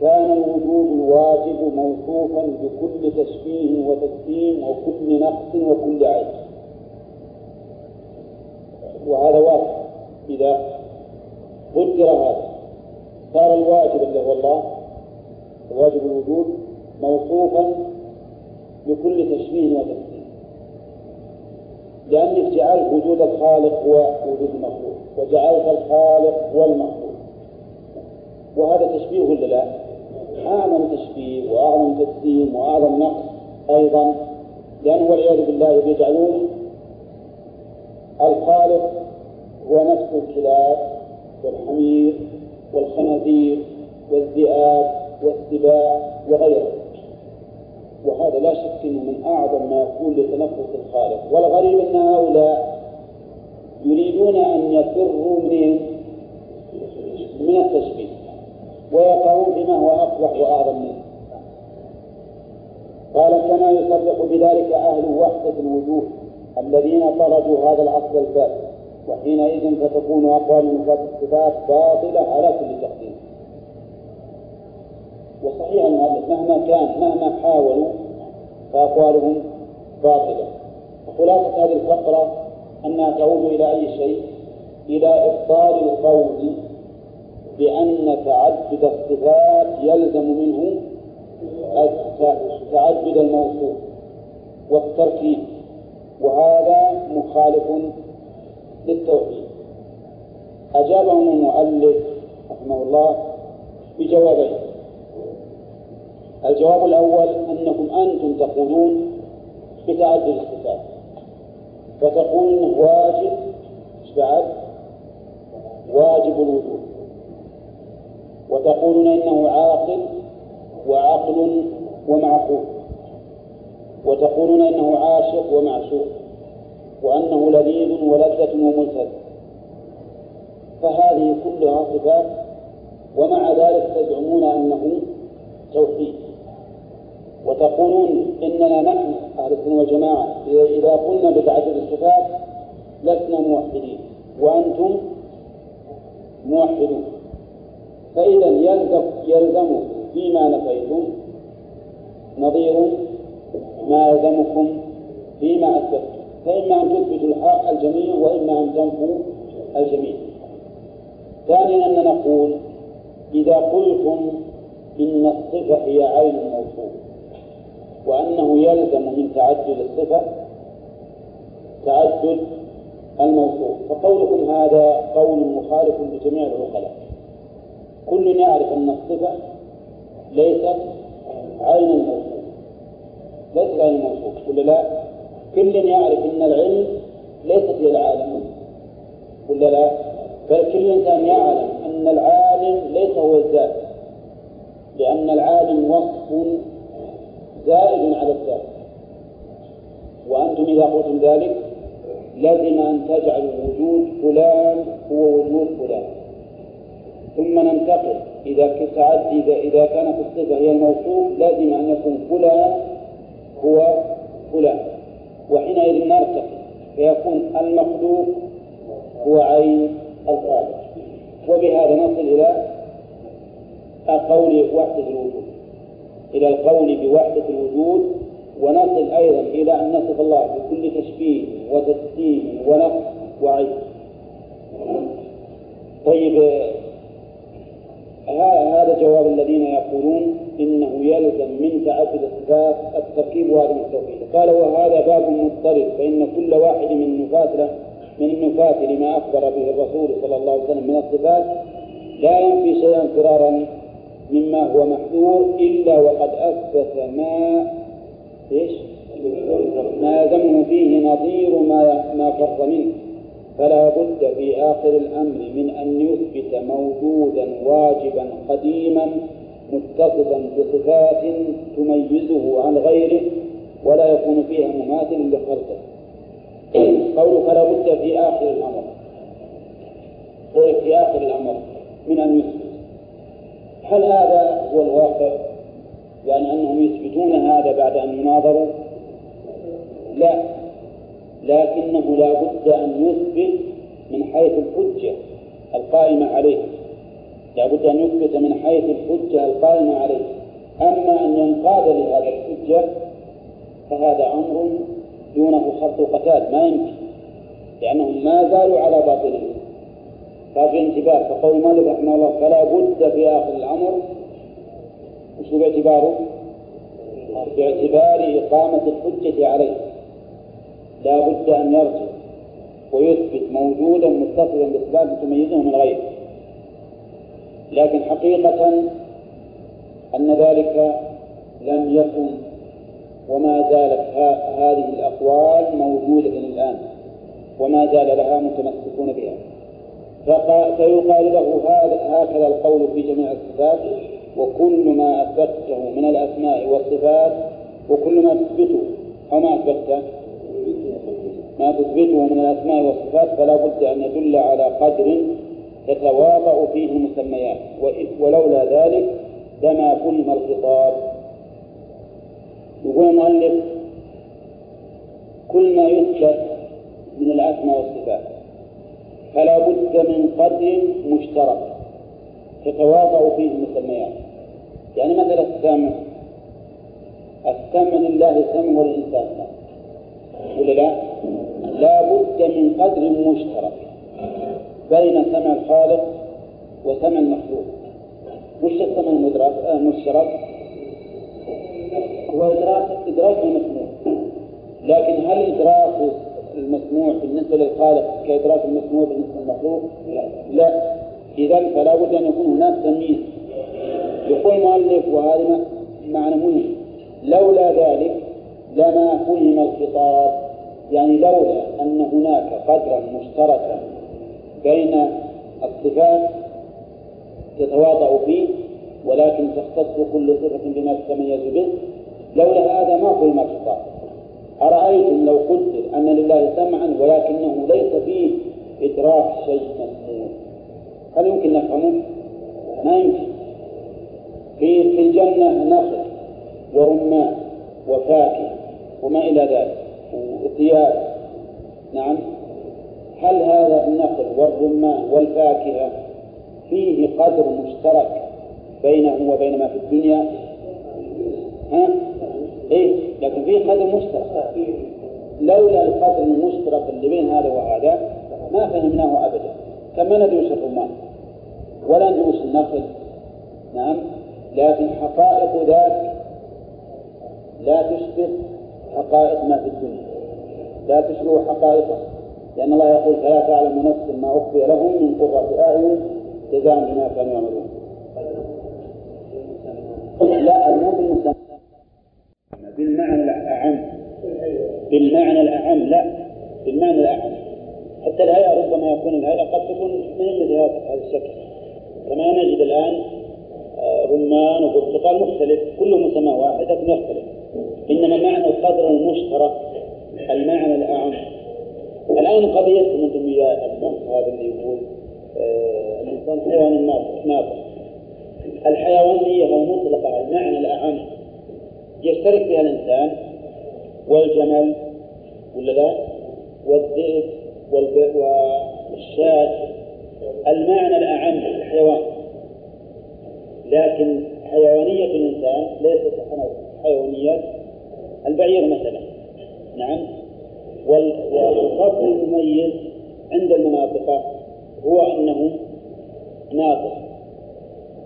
كان الوجود الواجب موصوفا بكل تشبيه وتسليم وكل نقص وكل عيب. وهذا واضح. إذا قدر هذا صار الواجب الذي هو الله واجب الوجود موصوفا بكل تشبيه وتسليم لأنك جعلت وجود الخالق هو وجود المخلوق وجعلت الخالق هو المخلوق وهذا تشبيه ولا لا؟ أعظم تشبيه وأعظم تسليم وأعظم نقص أيضا لأنه والعياذ بالله يجعلون الخالق هو نفس الكلاب والحمير والخنازير والذئاب والسباع وغيره. وهذا لا شك إنه من أعظم ما يكون لتنفس الخالق. والغريب أن هؤلاء يريدون أن يفروا من من التشبيه ويقعون بما هو اقبح وأعظم منه. قال كما يصدق بذلك أهل وحدة الوجود الذين طردوا هذا الأصل الفاسد وحينئذ فتكون أقوال الصفات باطلة على كل تقدير وصحيح المؤلف مهما كان مهما حاولوا فأقوالهم باطلة. وخلاصة هذه الفقرة أنها تعود إلى أي شيء؟ إلى إبطال القول بأن تعدد الصفات يلزم منه تعدد الموصوف والتركيب. وهذا مخالف للتوحيد. أجابهم المؤلف رحمه الله بجوابين. الجواب الأول أنكم أنتم تقولون بتعدد الصفات فتقول إنه واجب إيش بعد؟ واجب الوجود. وتقولون إنه عاقل وعقل ومعقول. وتقولون إنه عاشق ومعشوق وأنه لذيذ ولذة وملتذ فهذه كلها صفات ومع ذلك تزعمون أنه توحيد. وتقولون إننا نحن أهل السنة والجماعة. إذا قلنا بتعدد الصفات لسنا موحدين. وأنتم موحدون. فإذا يلزم يلزم فيما نفيتم نظير ما يلزمكم فيما أثبتم فإما أن تثبتوا الحق الجميع وإما أن تنفوا الجميع. ثانيا أن نقول إذا قلتم إن الصفة هي عين وأنه يلزم من تعدد الصفة تعدد الموصوف. فقولكم هذا قول مخالف لجميع العقلاء. كل يعرف أن الصفة ليست عين الموصوف. ليست عين الموصوف. ولا لا؟ كل يعرف أن العلم ليست هي العالم. ولا لا؟ بل كل إنسان يعلم أن العالم ليس هو الذات. لأن العالم وصف زائد على الذات وأنتم إذا قلتم ذلك لازم أن تجعلوا وجود فلان هو وجود فلان. ثم ننتقل. إذا تعد إذا إذا كانت الصفة هي الموصوف لازم أن يكون فلان هو فلان. وحينئذ نرتقي. فيكون المخلوق هو عين الخالق. وبهذا نصل إلى قول وحدة الوجود. إلى القول بوحدة الوجود ونصل أيضا إلى أن نصف الله بكل تشبيه وتسليم ونقص وعيب. طيب هذا جواب الذين يقولون إنه يلزم من تعدد الصفات التركيب وعدم التوحيد. قال وهذا باب مضطرب فإن كل واحد من النفاة من النفاة لما أخبر به الرسول صلى الله عليه وسلم من الصفات لا ينفي شيئا فرارا مما هو محذور إلا وقد أثبت ما إيش؟ ما يلزمه فيه نظير ما ما فر منه. فلا بد في آخر الأمر من أن يثبت موجودا واجبا قديما متصفا بصفات تميزه عن غيره ولا يكون فيها مماثل لخلقه. قوله فلا بد في آخر الأمر قول في آخر الأمر من أن يثبت. هل هذا هو الواقع؟ يعني أنهم يثبتون هذا بعد أن يناظروا؟ لا. لكنه لا بد أن يثبت من حيث الحجة القائمة عليه. لا بد أن يثبت من حيث الحجة القائمة عليه. أما أن ينقاد لهذا الحجة فهذا أمر دونه خط قتال ما يمكن. لأنهم ما زالوا على باطلهم ففي انتباه فقول مالك رحمه الله فلا بد في آخر الأمر وش باعتباره؟ باعتبار إقامة الحجة عليه لا بد أن يرجع ويثبت موجودا متصلا بصفات تميزه من غيره لكن حقيقة أن ذلك لم يكن وما زالت هذه الأقوال موجودة الآن وما زال لها متمسكون بها فيقال له هذا هكذا القول في جميع الصفات وكل ما أثبته من الأسماء والصفات وكل ما تثبته أو ما أثبته؟ ما تثبته من الأسماء والصفات فلا بد أن يدل على قدر تتواطأ فيه المسميات. ولولا ذلك لما فهم الخطاب. يقول المؤلف كل ما يثبت من الأسماء والصفات. فلا بد من قدر مشترك تتواطأ فيه المسميات. يعني مثلا السمع السمع لله سمع وللإنسان ولا لا؟ لا بد من قدر مشترك بين سمع الخالق وسمع المخلوق. وش السمع المدرك؟ المشترك؟ هو إدراك إدراك المسموع لكن هل إدراك المسموع بالنسبة للخالق كإدراك المسموع بالنسبة للمخلوق؟ لا. إذا فلا بد أن يكون هناك تمييز يقول المؤلف وهذا معنى مهم. لولا ذلك لما فهم الخطاب يعني لولا أن هناك قدرا مشتركا بين الصفات تتواضع فيه ولكن تختص كل صفة بما تتميز به لولا هذا ما فهم الخطاب. أرأيتم لو قدر أن لله سمعا ولكنه ليس فيه إدراك شيء مسموع هل يمكن نفهمه؟ ما يمكن. في في الجنة نخل ورمان وفاكهة وما إلى ذلك وثياب. نعم. هل هذا النخل والرمان والفاكهة فيه قدر مشترك بينه وبين ما في الدنيا؟ ها؟ إيه لكن فيه قدر مشترك. لولا القدر المشترك اللي بين هذا وهذا ما فهمناه أبدا. كما ندري وش الرمان ولا ندري وش النخل نعم. لكن حقائق ذلك لا تشبه حقائق ما في الدنيا. لا تشبه حقائقه. لأن الله يقول فلا تعلم نفس ما أخفي لهم من قرة أعين جزاء بما كانوا يعملون. لا بالمسمى بالمعنى الأعم. بالمعنى الأعم لا. بالمعنى الأعم. حتى الهيئة ربما يكون الهيئة قد تكون من مثل هذا الشكل. كما نجد الآن آه، رمان وبرتقال مختلف كله مسمى واحد لكن يختلف. إنما معنى القدر المشترك المعنى الأعم. الآن قضيتكم أنتم يا البنك هذا اللي يقول آه، الإنسان حيوان ناطق. الحيوانية المطلقة المعنى الأعم. يشترك فيها الإنسان والجمل ولا لا؟ والذئب والشاة. المعنى الأعم الحيوان. لكن حيوانية الإنسان ليست حيوانية. البعير مثلا. نعم. والفصل المميز عند المناطق هو أنه ناطق.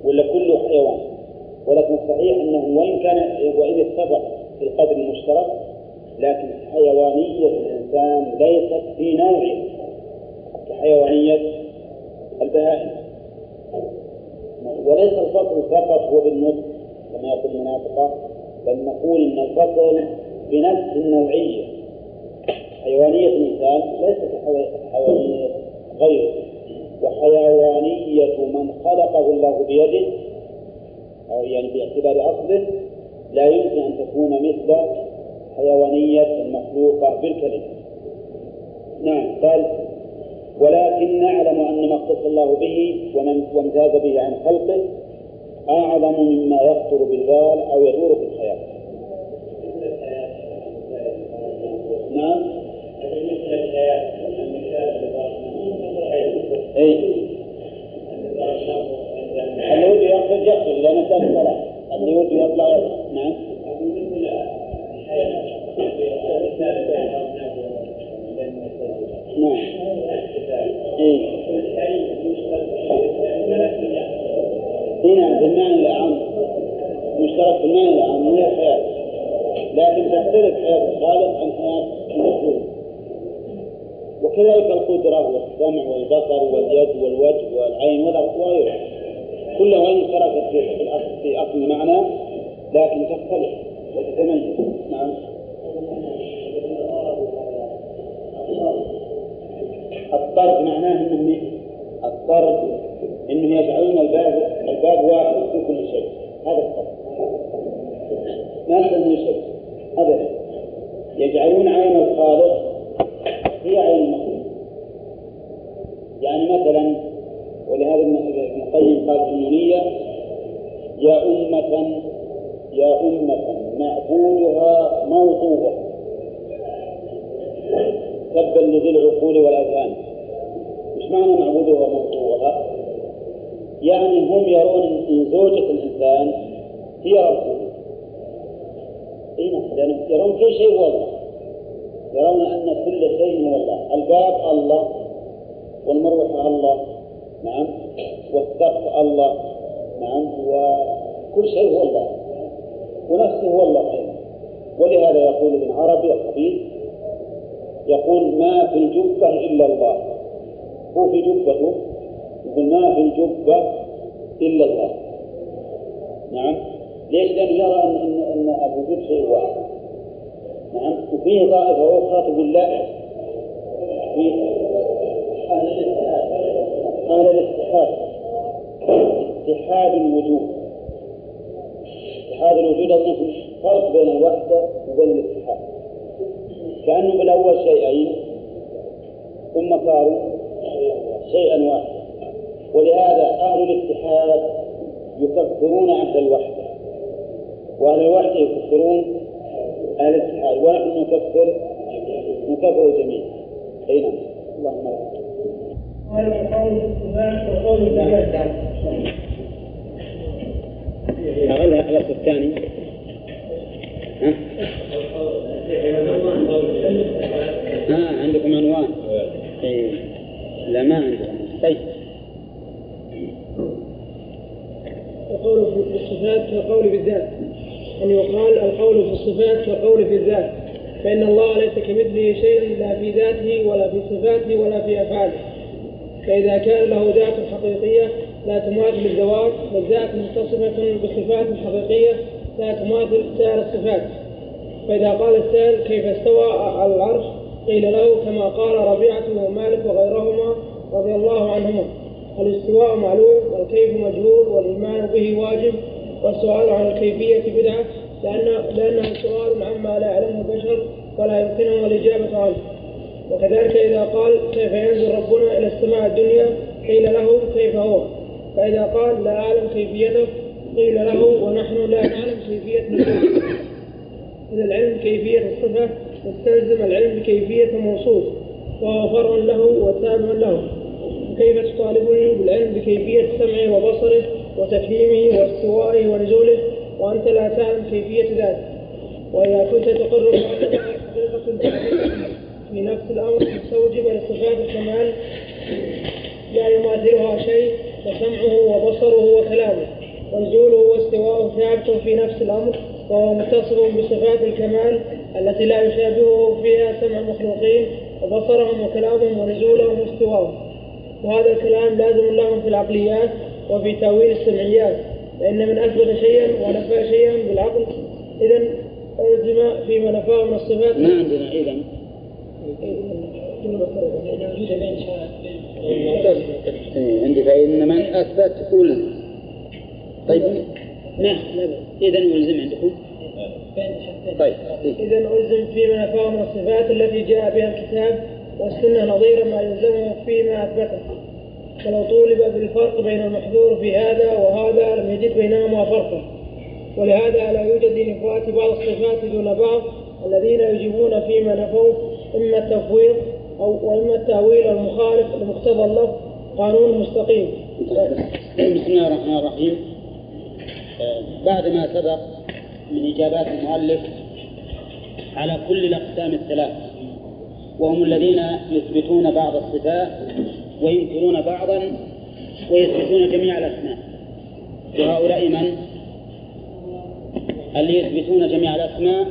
ولا كله حيوان. ولكن الصحيح أنه وإن كان وإن اتفق في القدر المشترك لكن حيوانية الإنسان ليست في نوعه كحيوانية البهائم. وليس الفصل فقط هو بالنطق كما يقول المناطق بل نقول إن الفصل بنفس النوعية. حيوانية الإنسان ليست كحيوانية غيره وحيوانية من خلقه الله بيده أو يعني باعتبار أصله لا يمكن أن تكون مثل حيوانية المخلوقه بالكلمة. نعم قال ولكن نعلم أن ما اختص الله به وامتاز به عن خلقه أعظم مما يخطر بالبال أو يدور في الخيال. نعم. أي اللي وده يخرج يخرج لأنه كان الصلاة اللي وده يطلع يطلع نعم. نعم. اي هنا بالمعنى الأعم مشترك بالمعنى الأعم من الحياة لكن تختلف حياة الخالق عن حياة المخلوق. وكذلك القدرة والسمع والبصر واليد والوجه والعين وغيرها كلها وإن اشتركت في الأصل في أصل المعنى لكن تختلف وتتميز. نعم. الطرد معناه انه الطرد انه يجعلون الباب الباب واحد في كل شيء. هذا الطرد. ما من شيء ابدا. يجعلون عين الخالق هي عين المخلوق يعني مثلا ولهذا ابن القيم قال في النونية يا أمة يا أمة معبودها موضوع. تبا لذي العقول والأذهان. مش معنى معبودها موضوعها يعني هم يرون إن زوجة الإنسان هي ربه اي نعم لأنهم يرون كل شيء هو الله. يرون أن كل شيء هو الله. الباب الله والمروحة الله. نعم. والسقف الله. نعم وكل شيء هو الله. ونفسه هو الله أيضا. ولهذا يقول ابن عربي الخبيث يقول ما في الجبة إلا الله. هو في جبته يقول ما في الجبة إلا الله. نعم. ليش؟ لأنه يرى أن أن, أن أبو جد شيء واحد. نعم. وفيه طائفة أخرى تقول لا. في أهل الاتحاد. اتحاد الوجود. اتحاد الوجود أظن فرق بين الوحدة وبين الاتحاد. كأنه بالأول شيئين ثم صاروا شيئا واحدا. ولهذا أهل الاتحاد يكفرون أهل الوحدة. وأهل الوحدة يكفرون أهل الاتحاد. ونحن نكفر نكفر الجميع. أي نعم. اللهم قال الصفات الأصل الثاني. ها؟ آه عندكم عنوان. إيه. لا ما عندكم طيب. القول في الصفات كالقول في الذات أن يقال القول في الصفات كالقول في الذات فإن الله ليس كمثله شيء لا في ذاته ولا في صفاته ولا في أفعاله. فإذا كان له ذات حقيقية لا تماثل الذوات والذات متصفة بصفات حقيقية لا تماثل سائر الصفات. فإذا قال السائل كيف استوى على العرش قيل له كما قال ربيعة ومالك وغيرهما رضي الله عنهما. الاستواء معلوم والكيف مجهول والإيمان به واجب والسؤال عن الكيفية بدعة لأن لأنه سؤال عما لا يعلمه البشر ولا يمكنهم الإجابة عنه. وكذلك إذا قال كيف ينزل ربنا إلى السماء الدنيا قيل له كيف هو. فإذا قال لا أعلم كيفيته قيل له ونحن لا نعلم كيفية نزوله إذا العلم كيفية الصفة يستلزم العلم بكيفية الموصوف وهو فرع له وتابع له. كيف تطالبني بالعلم بكيفية سمعه وبصره وتفهيمه واستوائه ونزوله؟ وأنت لا تعلم كيفية ذلك وإذا كنت تقر حقيقة في نفس الأمر مستوجبة لصفات الكمال. لا يماثلها شيء. فسمعه وبصره وكلامه ونزوله واستواءه ثابت في نفس الأمر وهو متصف بصفات الكمال التي لا يشابهه فيها سمع المخلوقين وبصرهم وكلامهم ونزولهم واستواءهم. وهذا الكلام لازم لهم في العقليات وفي تأويل السمعيات لأن من أثبت شيئا ونفى شيئا بالعقل. اذا الزم فيما نفاه من الصفات. ما عندنا اذا إيه، عندي فإن من أثبت ألزم طيب. نعم إذا ألزم عندكم طيب. إذا ألزم فيما نفاه من الصفات التي جاء بها الكتاب والسنة نظير ما يلزمه فيما أثبته. فلو طولب بالفرق بين المحذور في هذا وهذا لم يجد بينهما فرقا. ولهذا لا يوجد لنفاة بعض الصفات دون بعض الذين يجيبون فيما نفوه إما التفويض أو وإما التأويل المخالف لمقتضى اللفظ قانون مستقيم. بسم الله الرحمن الرحيم. بعد ما سبق من إجابات المؤلف على كل الأقسام الثلاث وهم الذين يثبتون بعض الصفات وينكرون بعضا ويثبتون جميع الأسماء. وهؤلاء من؟ اللي يثبتون جميع الأسماء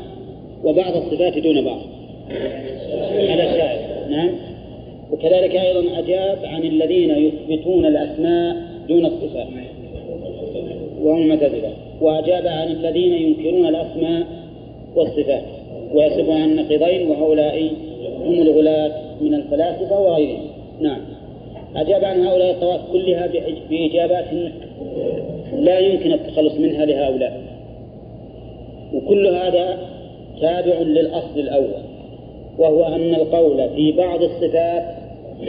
وبعض الصفات دون بعض. هذا الشاعر نعم. وكذلك أيضا أجاب عن الذين يثبتون الأسماء دون الصفات. وهم المعتزلة وأجاب عن الذين ينكرون الأسماء والصفات. ويصفون عن النقيضين وهؤلاء هم الغلاة من الفلاسفة وغيرهم. نعم. أجاب عن هؤلاء الطوائف كلها بإجابات لا يمكن التخلص منها لهؤلاء. وكل هذا تابع للأصل الأول. وهو أن القول في بعض الصفات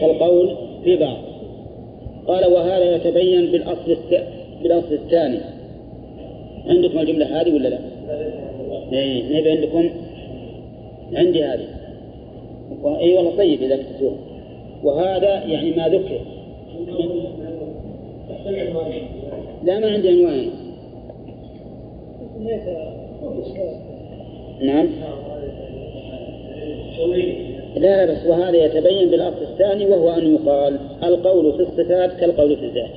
كالقول في بعض. قال وهذا يتبين بالأصل الت... بالأصل الثاني. عندكم الجملة هذه ولا لا؟ إيه نبي عندكم؟ عندي هذه. اي والله طيب إذا كتبتوها وهذا يعني ما ذكر. لا ما عندي عنوان. نعم. لا بس وهذا يتبين بالأصل الثاني وهو أن يقال القول في الصفات كالقول في الذات.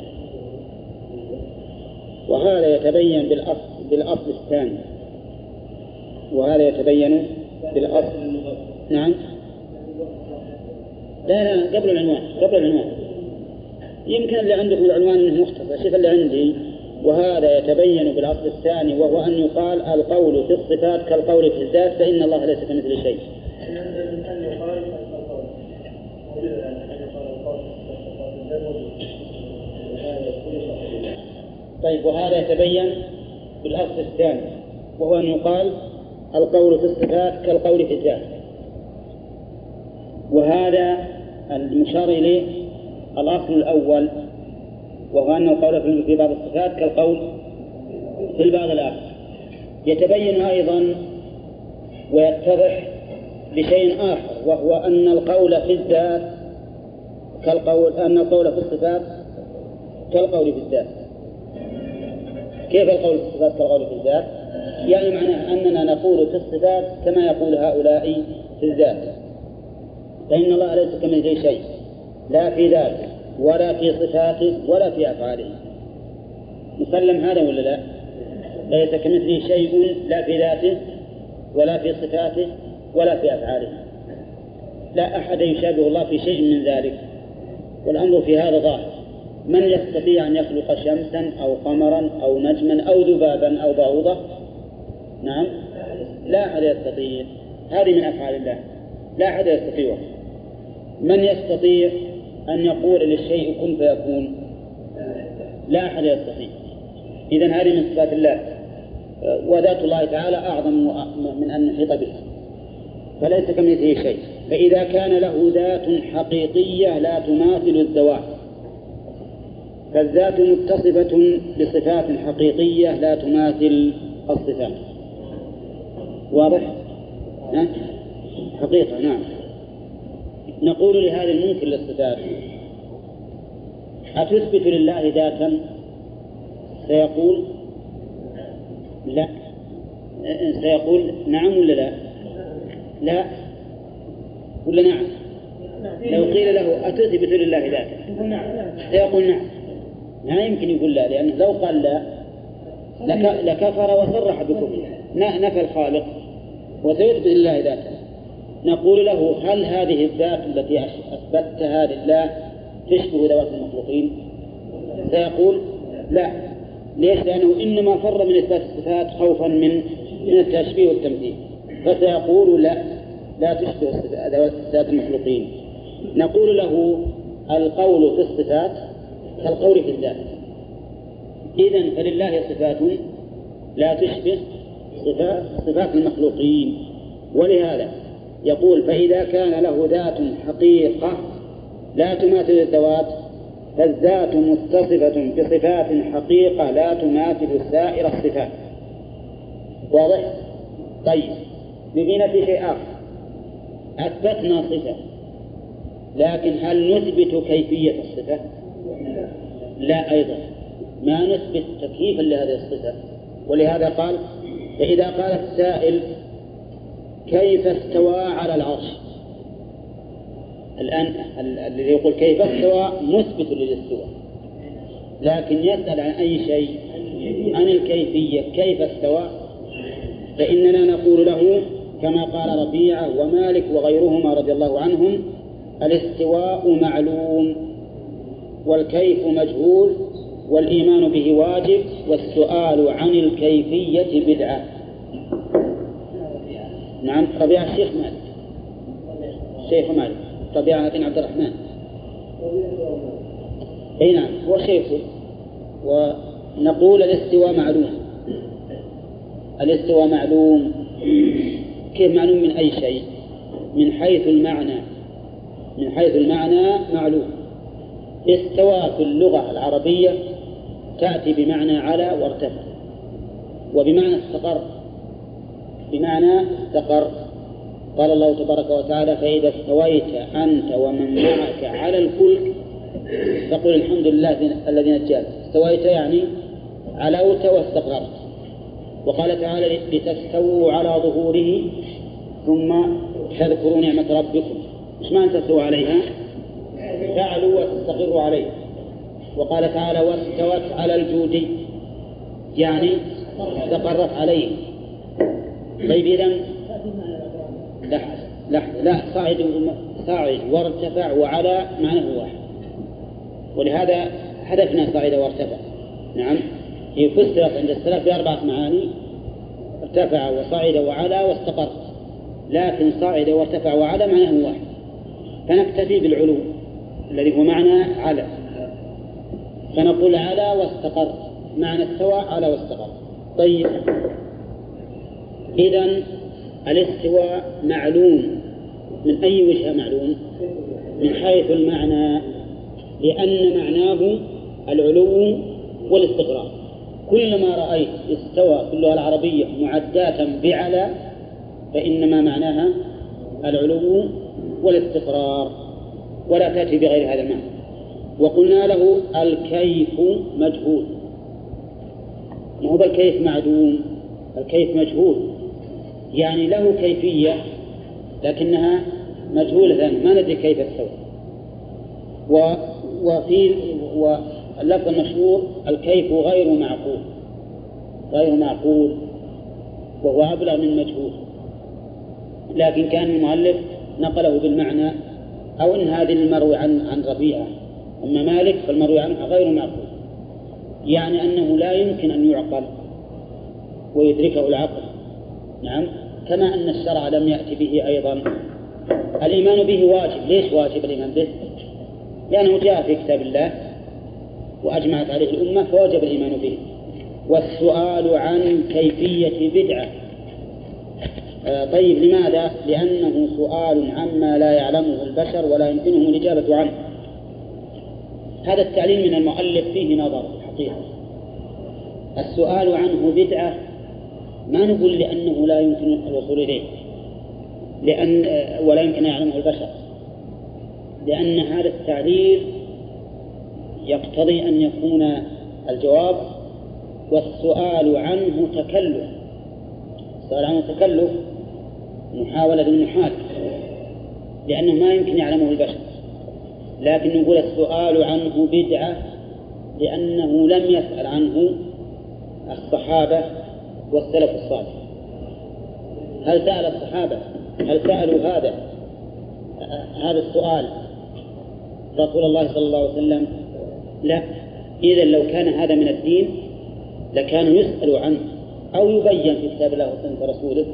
وهذا يتبين بالأصل بالأصل الثاني. وهذا يتبين بالأصل. نعم. لا لا قبل العنوان قبل العنوان. يمكن اللي عندكم العنوان إنه مختصر شوف اللي عندي. وهذا يتبين بالأصل الثاني وهو أن يقال القول في الصفات كالقول في الذات فإن الله ليس كمثل شيء. طيب وهذا يتبين بالأصل الثاني وهو ان يقال القول في الصفات كالقول في الذات. وهذا المشار إليه الأصل الأول وهو أن القول في بعض الصفات كالقول في البعض الآخر يتبين أيضا ويتضح بشيء آخر وهو أن القول في الذات كالقول أن القول في الصفات كالقول في الذات كيف القول في الصفات كالقول في الذات؟ يعني معناه أننا نقول في الصفات كما يقول هؤلاء في الذات فإن الله ليس كمثله شيء لا في ذاته ولا في صفاته ولا في أفعاله. مسلم هذا ولا لا؟ ليس كمثله شيء لا في ذاته ولا في صفاته ولا في أفعاله. لا أحد يشابه الله في شيء من ذلك. والأمر في هذا ظاهر. من يستطيع أن يخلق شمسا أو قمرا أو نجما أو ذبابا أو بعوضة نعم. لا أحد يستطيع. هذه من أفعال الله. لا أحد يستطيعها من يستطيع أن يقول للشيء كن فيكون؟ لا أحد يستطيع. إذا هذه من صفات الله. وذات الله تعالى أعظم من أن نحيط بها. فليس كمثله شيء. فإذا كان له ذات حقيقية لا تماثل الذوات فالذات متصفة بصفات حقيقية لا تماثل الصفات. واضح؟ حقيقة نعم. نقول لهذا المنكر للصفات. أتثبت لله ذاتا؟ سيقول؟ لا. سيقول نعم ولا لا؟ لا. ولا نعم؟ لو قيل له أتثبت لله ذاتا؟ سيقول نعم. لا يمكن يقول لا لأنه لو قال لا لكفر وصرح بكفره نفى الخالق وسيثبت لله ذاتا نقول له هل هذه الذات التي أثبتها لله تشبه ذوات المخلوقين؟ سيقول لا. ليش؟ لأنه إنما فر من إثبات الصفات خوفا من من التشبيه والتمثيل فسيقول لا. لا تشبه ذوات المخلوقين. نقول له القول في الصفات كالقول في الذات. إذا فلله صفات لا تشبه صفات صفات المخلوقين. ولهذا يقول فإذا كان له ذات حقيقة لا تماثل الذوات فالذات متصفة بصفات حقيقة لا تماثل سائر الصفات. واضح؟ طيب. بقينا في شيء آخر. أثبتنا صفة لكن هل نثبت كيفية الصفة؟ لا أيضا. ما نثبت تكييفا لهذه الصفة. ولهذا قال فإذا قال السائل كيف استوى على العرش؟ الآن الذي يقول كيف استوى مثبت للاستواء. لكن يسأل عن أي شيء؟ عن الكيفية. كيف استوى؟ فإننا نقول له كما قال ربيعة ومالك وغيرهما رضي الله عنهم الاستواء معلوم. والكيف مجهول والإيمان به واجب والسؤال عن الكيفية بدعة. نعم ربيعة الشيخ مالك. شيخ مالك ربيعة بن عبد الرحمن. أي نعم هو شيخه ونقول الاستواء معلوم. الاستواء معلوم. كيف معلوم؟ من أي شيء؟ من حيث المعنى. من حيث المعنى معلوم. استوى في اللغة العربية تأتي بمعنى على وارتفع وبمعنى استقر. بمعنى استقر. قال الله تبارك وتعالى فإذا استويت أنت ومن معك على الفلك فقل الحمد لله الذي نجاك. استويت يعني علوت واستقررت. وقال تعالى لتستووا على ظهوره ثم تذكروا نعمة ربكم. إيش معنى تستووا عليها؟ تعلو وتستقر عليه. وقال تعالى واستوت على الجود. يعني استقرت عليه. طيب إذا لحظة لا صاعد صاعد وارتفع وعلى معناه واحد. ولهذا حذفنا صاعد وارتفع. نعم. هي فسرت عند السلف بأربعة معاني. ارتفع وصعد وعلى واستقر لكن صعد وارتفع وعلى معناه واحد. فنكتفي بالعلو. الذي هو معنى على. فنقول على واستقر. معنى استوى على واستقر. طيب. إذا الاستواء معلوم. من أي وجهة معلوم؟ من حيث المعنى. لأن معناه العلو والاستقرار. كلما رأيت استوى في اللغة العربية معداة بعلى فإنما معناها العلو والاستقرار. ولا تأتي بغير هذا المعنى. وقلنا له الكيف مجهول. ما هو بالكيف معدوم؟ الكيف مجهول. يعني له كيفية لكنها مجهولة. ما ندري كيف استوى و وفي واللفظ المشهور الكيف غير معقول. غير معقول. وهو أبلغ من مجهول. لكن كان المؤلف نقله بالمعنى أو إن هذه المروي عن عن ربيعة. أما مالك فالمروي عنه غير معقول يعني أنه لا يمكن أن يعقل ويدركه العقل. نعم. كما أن الشرع لم يأتي به أيضا. الإيمان به واجب. ليش واجب الإيمان به؟ لأنه جاء في كتاب الله وأجمعت عليه الأمة فوجب الإيمان به. والسؤال عن كيفية بدعة. طيب لماذا؟ لأنه سؤال عما لا يعلمه البشر ولا يمكنهم الإجابة عنه. هذا التعليل من المؤلف فيه نظر حقيقة. السؤال عنه بدعة. ما نقول لأنه لا يمكن الوصول إليه؟ لأن آه، ولا يمكن أن يعلمه البشر. لأن هذا التعليل يقتضي أن يكون الجواب والسؤال عنه تكلف. السؤال عنه تكلف محاولة للمحال لأنه ما يمكن يعلمه البشر. لكن نقول السؤال عنه بدعة لأنه لم يسأل عنه الصحابة والسلف الصالح. هل سأل الصحابة؟ هل سألوا هذا؟ هذا السؤال رسول الله صلى الله عليه وسلم؟ لا. إذا لو كان هذا من الدين لكانوا يسألوا عنه. أو يبين في كتاب الله وسنة رسوله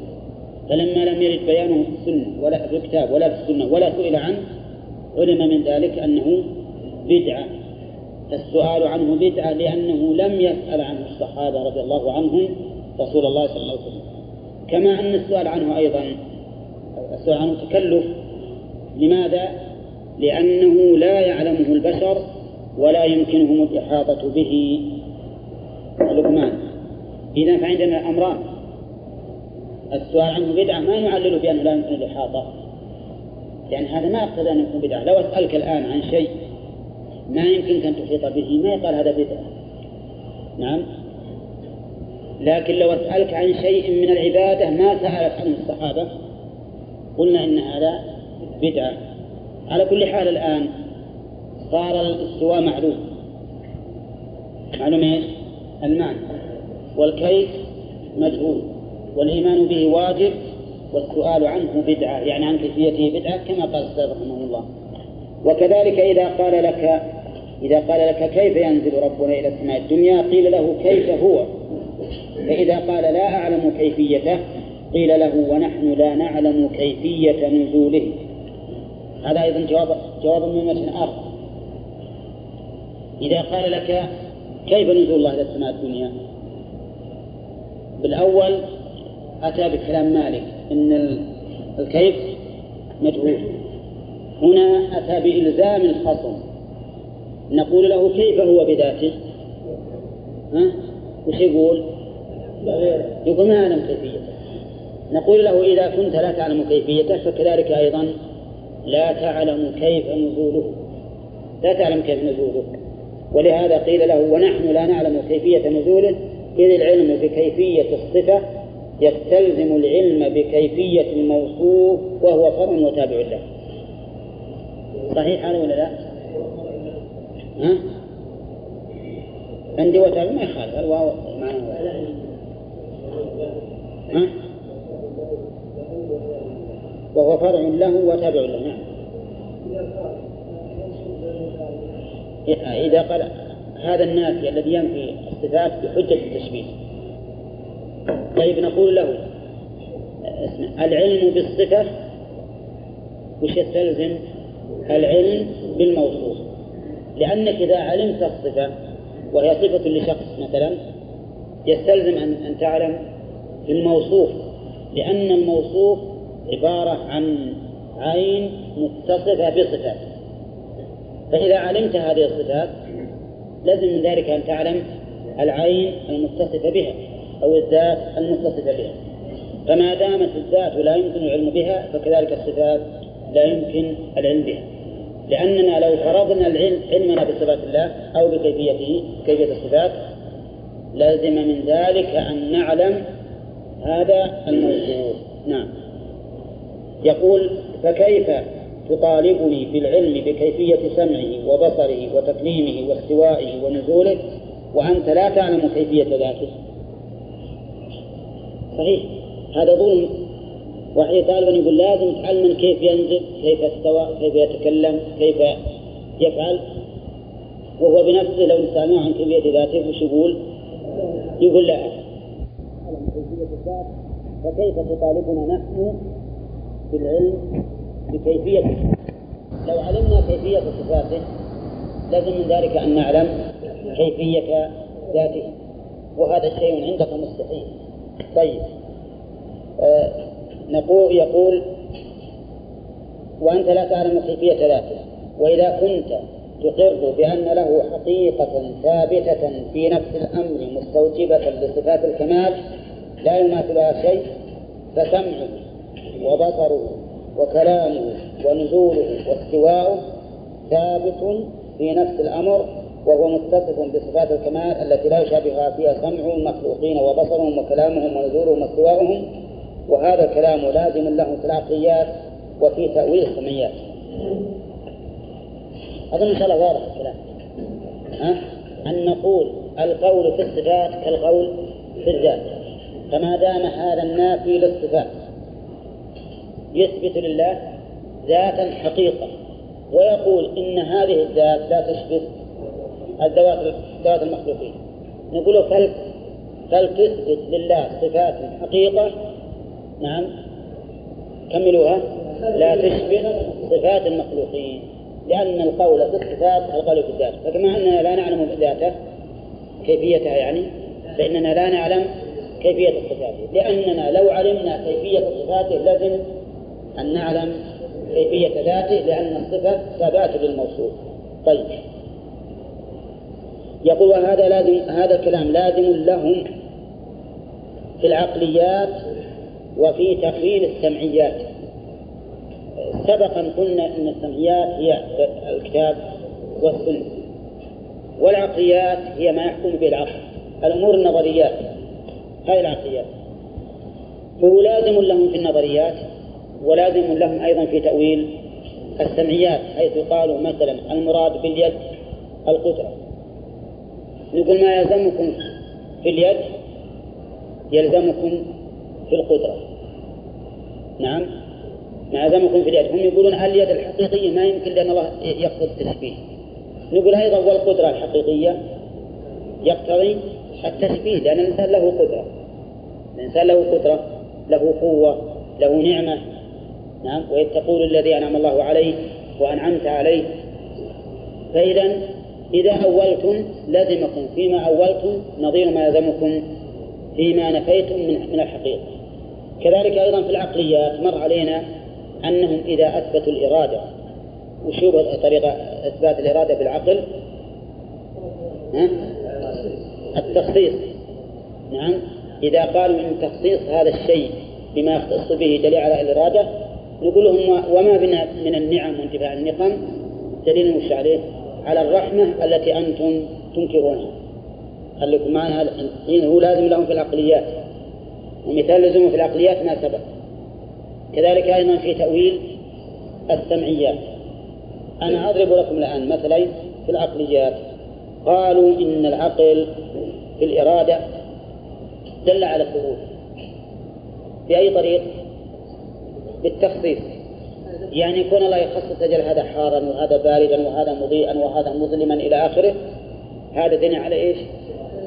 فلما لم يرد بيانه في السنة ولا في الكتاب ولا في السنة ولا سئل عنه علم من ذلك أنه بدعة. السؤال عنه بدعة لأنه لم يسأل عنه الصحابة رضي الله عنهم رسول الله صلى الله عليه وسلم. كما أن السؤال عنه أيضا السؤال عنه تكلف. لماذا؟ لأنه لا يعلمه البشر ولا يمكنهم الإحاطة به. لقمان. إذا فعندنا أمران. السؤال عنه بدعة ما يعلل بأنه لا يمكن الإحاطة؟ لأن هذا ما يقتضي أن يكون بدعة. لو أسألك الآن عن شيء ما يمكنك أن تحيط به ما يقال هذا بدعة؟ نعم. لكن لو أسألك عن شيء من العبادة ما سألت عنه الصحابة قلنا إن هذا بدعة. على كل حال الآن صار الاستواء معلوم. معلوم إيش؟ المعنى. والكيف مجهول والإيمان به واجب والسؤال عنه بدعة يعني عن كيفيته بدعة كما قال السلف رحمه الله. وكذلك إذا قال لك إذا قال لك كيف ينزل ربنا إلى السماء الدنيا قيل له كيف هو. فإذا قال لا أعلم كيفيته قيل له ونحن لا نعلم كيفية نزوله. هذا أيضا جواب جواب من وجه آخر. إذا قال لك كيف نزول الله إلى السماء الدنيا؟ بالأول أتى بكلام مالك إن الكيف مجهول. هنا أتى بإلزام الخصم نقول له كيف هو بذاته؟ ها؟ وش يقول؟ يقول ما أعلم كيفيته. نقول له إذا كنت لا تعلم كيفيته فكذلك أيضا لا تعلم كيف نزوله. لا تعلم كيف نزوله. ولهذا قيل له ونحن لا نعلم كيفية نزوله إذ العلم بكيفية الصفة يستلزم العلم بكيفية الموصوف وهو فرع وتابع له صحيح هذا ولا لا؟ ها؟ عندي وتابع ما يخالف الواو؟ وهو فرع له وتابع له نعم إذا قال هذا النافي الذي ينفي الصفات بحجة التشبيه. طيب نقول له اسمع العلم بالصفة وش يستلزم؟ العلم بالموصوف. لأنك إذا علمت الصفة وهي صفة لشخص مثلا يستلزم أن أن تعلم الموصوف لأن الموصوف عبارة عن عين متصفة بصفات فإذا علمت هذه الصفات لازم من ذلك أن تعلم العين المتصفة بها أو الذات المتصفة بها. فما دامت الذات لا يمكن العلم بها فكذلك الصفات لا يمكن العلم بها. لأننا لو فرضنا العلم علمنا بصفات الله أو بكيفيته كيفية الصفات لازم من ذلك أن نعلم هذا الموصوف نعم. يقول فكيف تطالبني في العلم بكيفية سمعه وبصره وتكليمه واستوائه ونزوله وأنت لا تعلم كيفية ذاته. صحيح. هذا ظلم. واحد طالبا يقول لازم تعلم كيف ينزل كيف استوى كيف يتكلم كيف يفعل. وهو بنفسه لو سألناه عن كيفية ذاته وش يقول؟ يقول لا. فكيف تطالبنا نحن بالعلم بكيفية لو علمنا كيفية صفاته لازم من ذلك أن نعلم كيفية ذاته. وهذا الشيء عندك مستحيل. طيب. آه نقول يقول وأنت لا تعلم كيفية ذاته. وإذا كنت تقر بأن له حقيقة ثابتة في نفس الأمر مستوجبة لصفات الكمال لا يماثلها شيء فسمعه وبصره وكلامه ونزوله واستواؤه ثابت في نفس الأمر وهو متصف بصفات الكمال التي لا يشابهها فيها سمع المخلوقين وبصرهم وكلامهم ونزولهم واستواؤهم وهذا الكلام لازم له في العقليات وفي تأويل السمعيات. أظن إن شاء الله واضح الكلام. ها؟ أن نقول القول في الصفات كالقول في الذات. فما دام هذا النافي للصفات يثبت لله ذاتا حقيقة ويقول إن هذه الذات لا تشبه الذوات ذوات المخلوقين. نقول فل فلتثبت لله صفات حقيقة؟ نعم. كملوها. لا تشبه صفات المخلوقين لأن القول في الصفات القول في الذات. فكما أننا لا نعلم ذاته كيفيتها يعني فإننا لا نعلم كيفية صفاته. لأننا لو علمنا كيفية صفاته لازم أن نعلم كيفية ذاته لأن الصفة ثبات للموصوف طيب. يقول وهذا لازم هذا الكلام لازم لهم في العقليات وفي تقرير السمعيات. سبقا قلنا إن السمعيات هي الكتاب والسنة والعقليات هي ما يحكم به العقل الأمور النظريات هذه العقليات. فهو لازم لهم في النظريات ولازم لهم أيضا في تأويل السمعيات حيث قالوا مثلا المراد باليد القدرة. نقول ما يلزمكم في اليد؟ يلزمكم في القدرة. نعم. ما يلزمكم في اليد. هم يقولون اليد الحقيقية ما يمكن لأن الله يقصد التشبيه نقول أيضا والقدرة الحقيقية يقتضي التشبيه لأن الإنسان له قدرة. الإنسان له قدرة له قوة له نعمة. نعم وإذ تقول الذي أنعم الله عليه وأنعمت عليه. فإذا إذا أولتم لزمكم فيما أولتم نظير ما يلزمكم فيما نفيتم من من الحقيقة. كذلك أيضا في العقليات مر علينا أنهم إذا أثبتوا الإرادة وشوف طريقة إثبات الإرادة بالعقل. ها؟ التخصيص. نعم إذا قالوا إن تخصيص هذا الشيء بما يختص به دليل على الإرادة نقول لهم وما بنا من النعم وانتفاع النقم دليل مش عليه؟ على الرحمة التي أنتم تنكرونها. خليكم معنا الحين هو لازم لهم في العقليات. ومثال لزومه في العقليات ما سبق. كذلك أيضا في تأويل السمعيات. أنا أضرب لكم الآن مثلين في العقليات. قالوا إن العقل في الإرادة دل على الثبوت. بأي طريق؟ بالتخصيص. يعني يكون الله يخصص أجل هذا حارا وهذا باردا وهذا مضيئا وهذا مظلما إلى آخره. هذا دنيا على إيش؟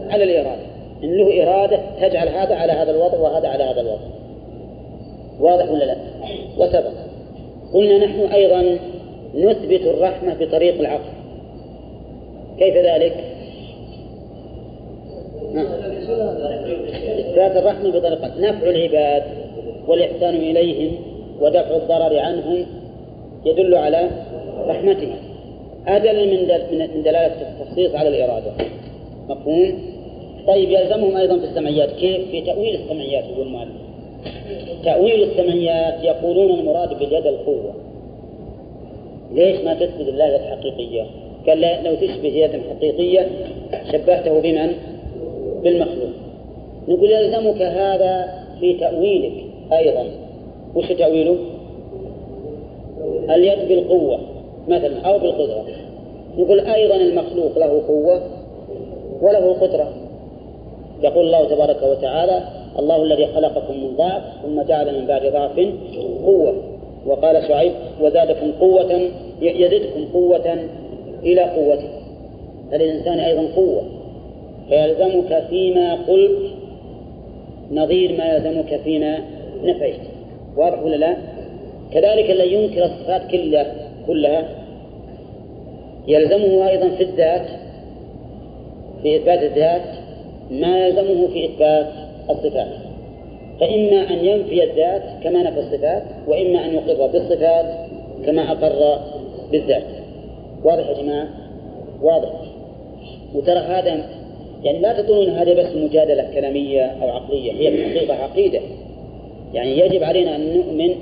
على الإرادة. إن له إرادة تجعل هذا على هذا الوضع وهذا على هذا الوضع. واضح ولا لا؟ وسبق. قلنا نحن أيضا نثبت الرحمة بطريق العقل. كيف ذلك؟ إثبات الرحمة بطريقة نفع العباد والإحسان إليهم ودفع الضرر عنهم يدل على رحمته أدل من من دلالة التخصيص على الإرادة مفهوم؟ طيب يلزمهم أيضا في السمعيات كيف؟ في تأويل السمعيات يقول مالك تأويل السمعيات يقولون المراد باليد القوة ليش ما تثبت الله يد حقيقية؟ قال لو تشبه يدا حقيقية شبهته بمن؟ بالمخلوق نقول يلزمك هذا في تأويلك أيضا وش تأويله؟ اليد بالقوة مثلا أو بالقدرة. نقول أيضا المخلوق له قوة وله قدرة. يقول الله تبارك وتعالى الله الذي خلقكم من ضعف ثم جعل من بعد ضعف قوة. وقال شعيب وزادكم قوة يزدكم قوة إلى قوته. فللإنسان أيضا قوة. فيلزمك فيما قلت نظير ما يلزمك فيما نفيت. واضح ولا لا؟ كذلك الذي ينكر الصفات كلها كلها. يلزمه أيضا في الذات في إثبات الذات ما يلزمه في إثبات الصفات. فإما أن ينفي الذات كما نفى الصفات وإما أن يقر بالصفات كما أقر بالذات. واضح يا جماعة؟ واضح. وترى هذا يعني لا تظنون هذه بس مجادلة كلامية أو عقلية هي في الحقيقة عقيدة. يعني يجب علينا أن نؤمن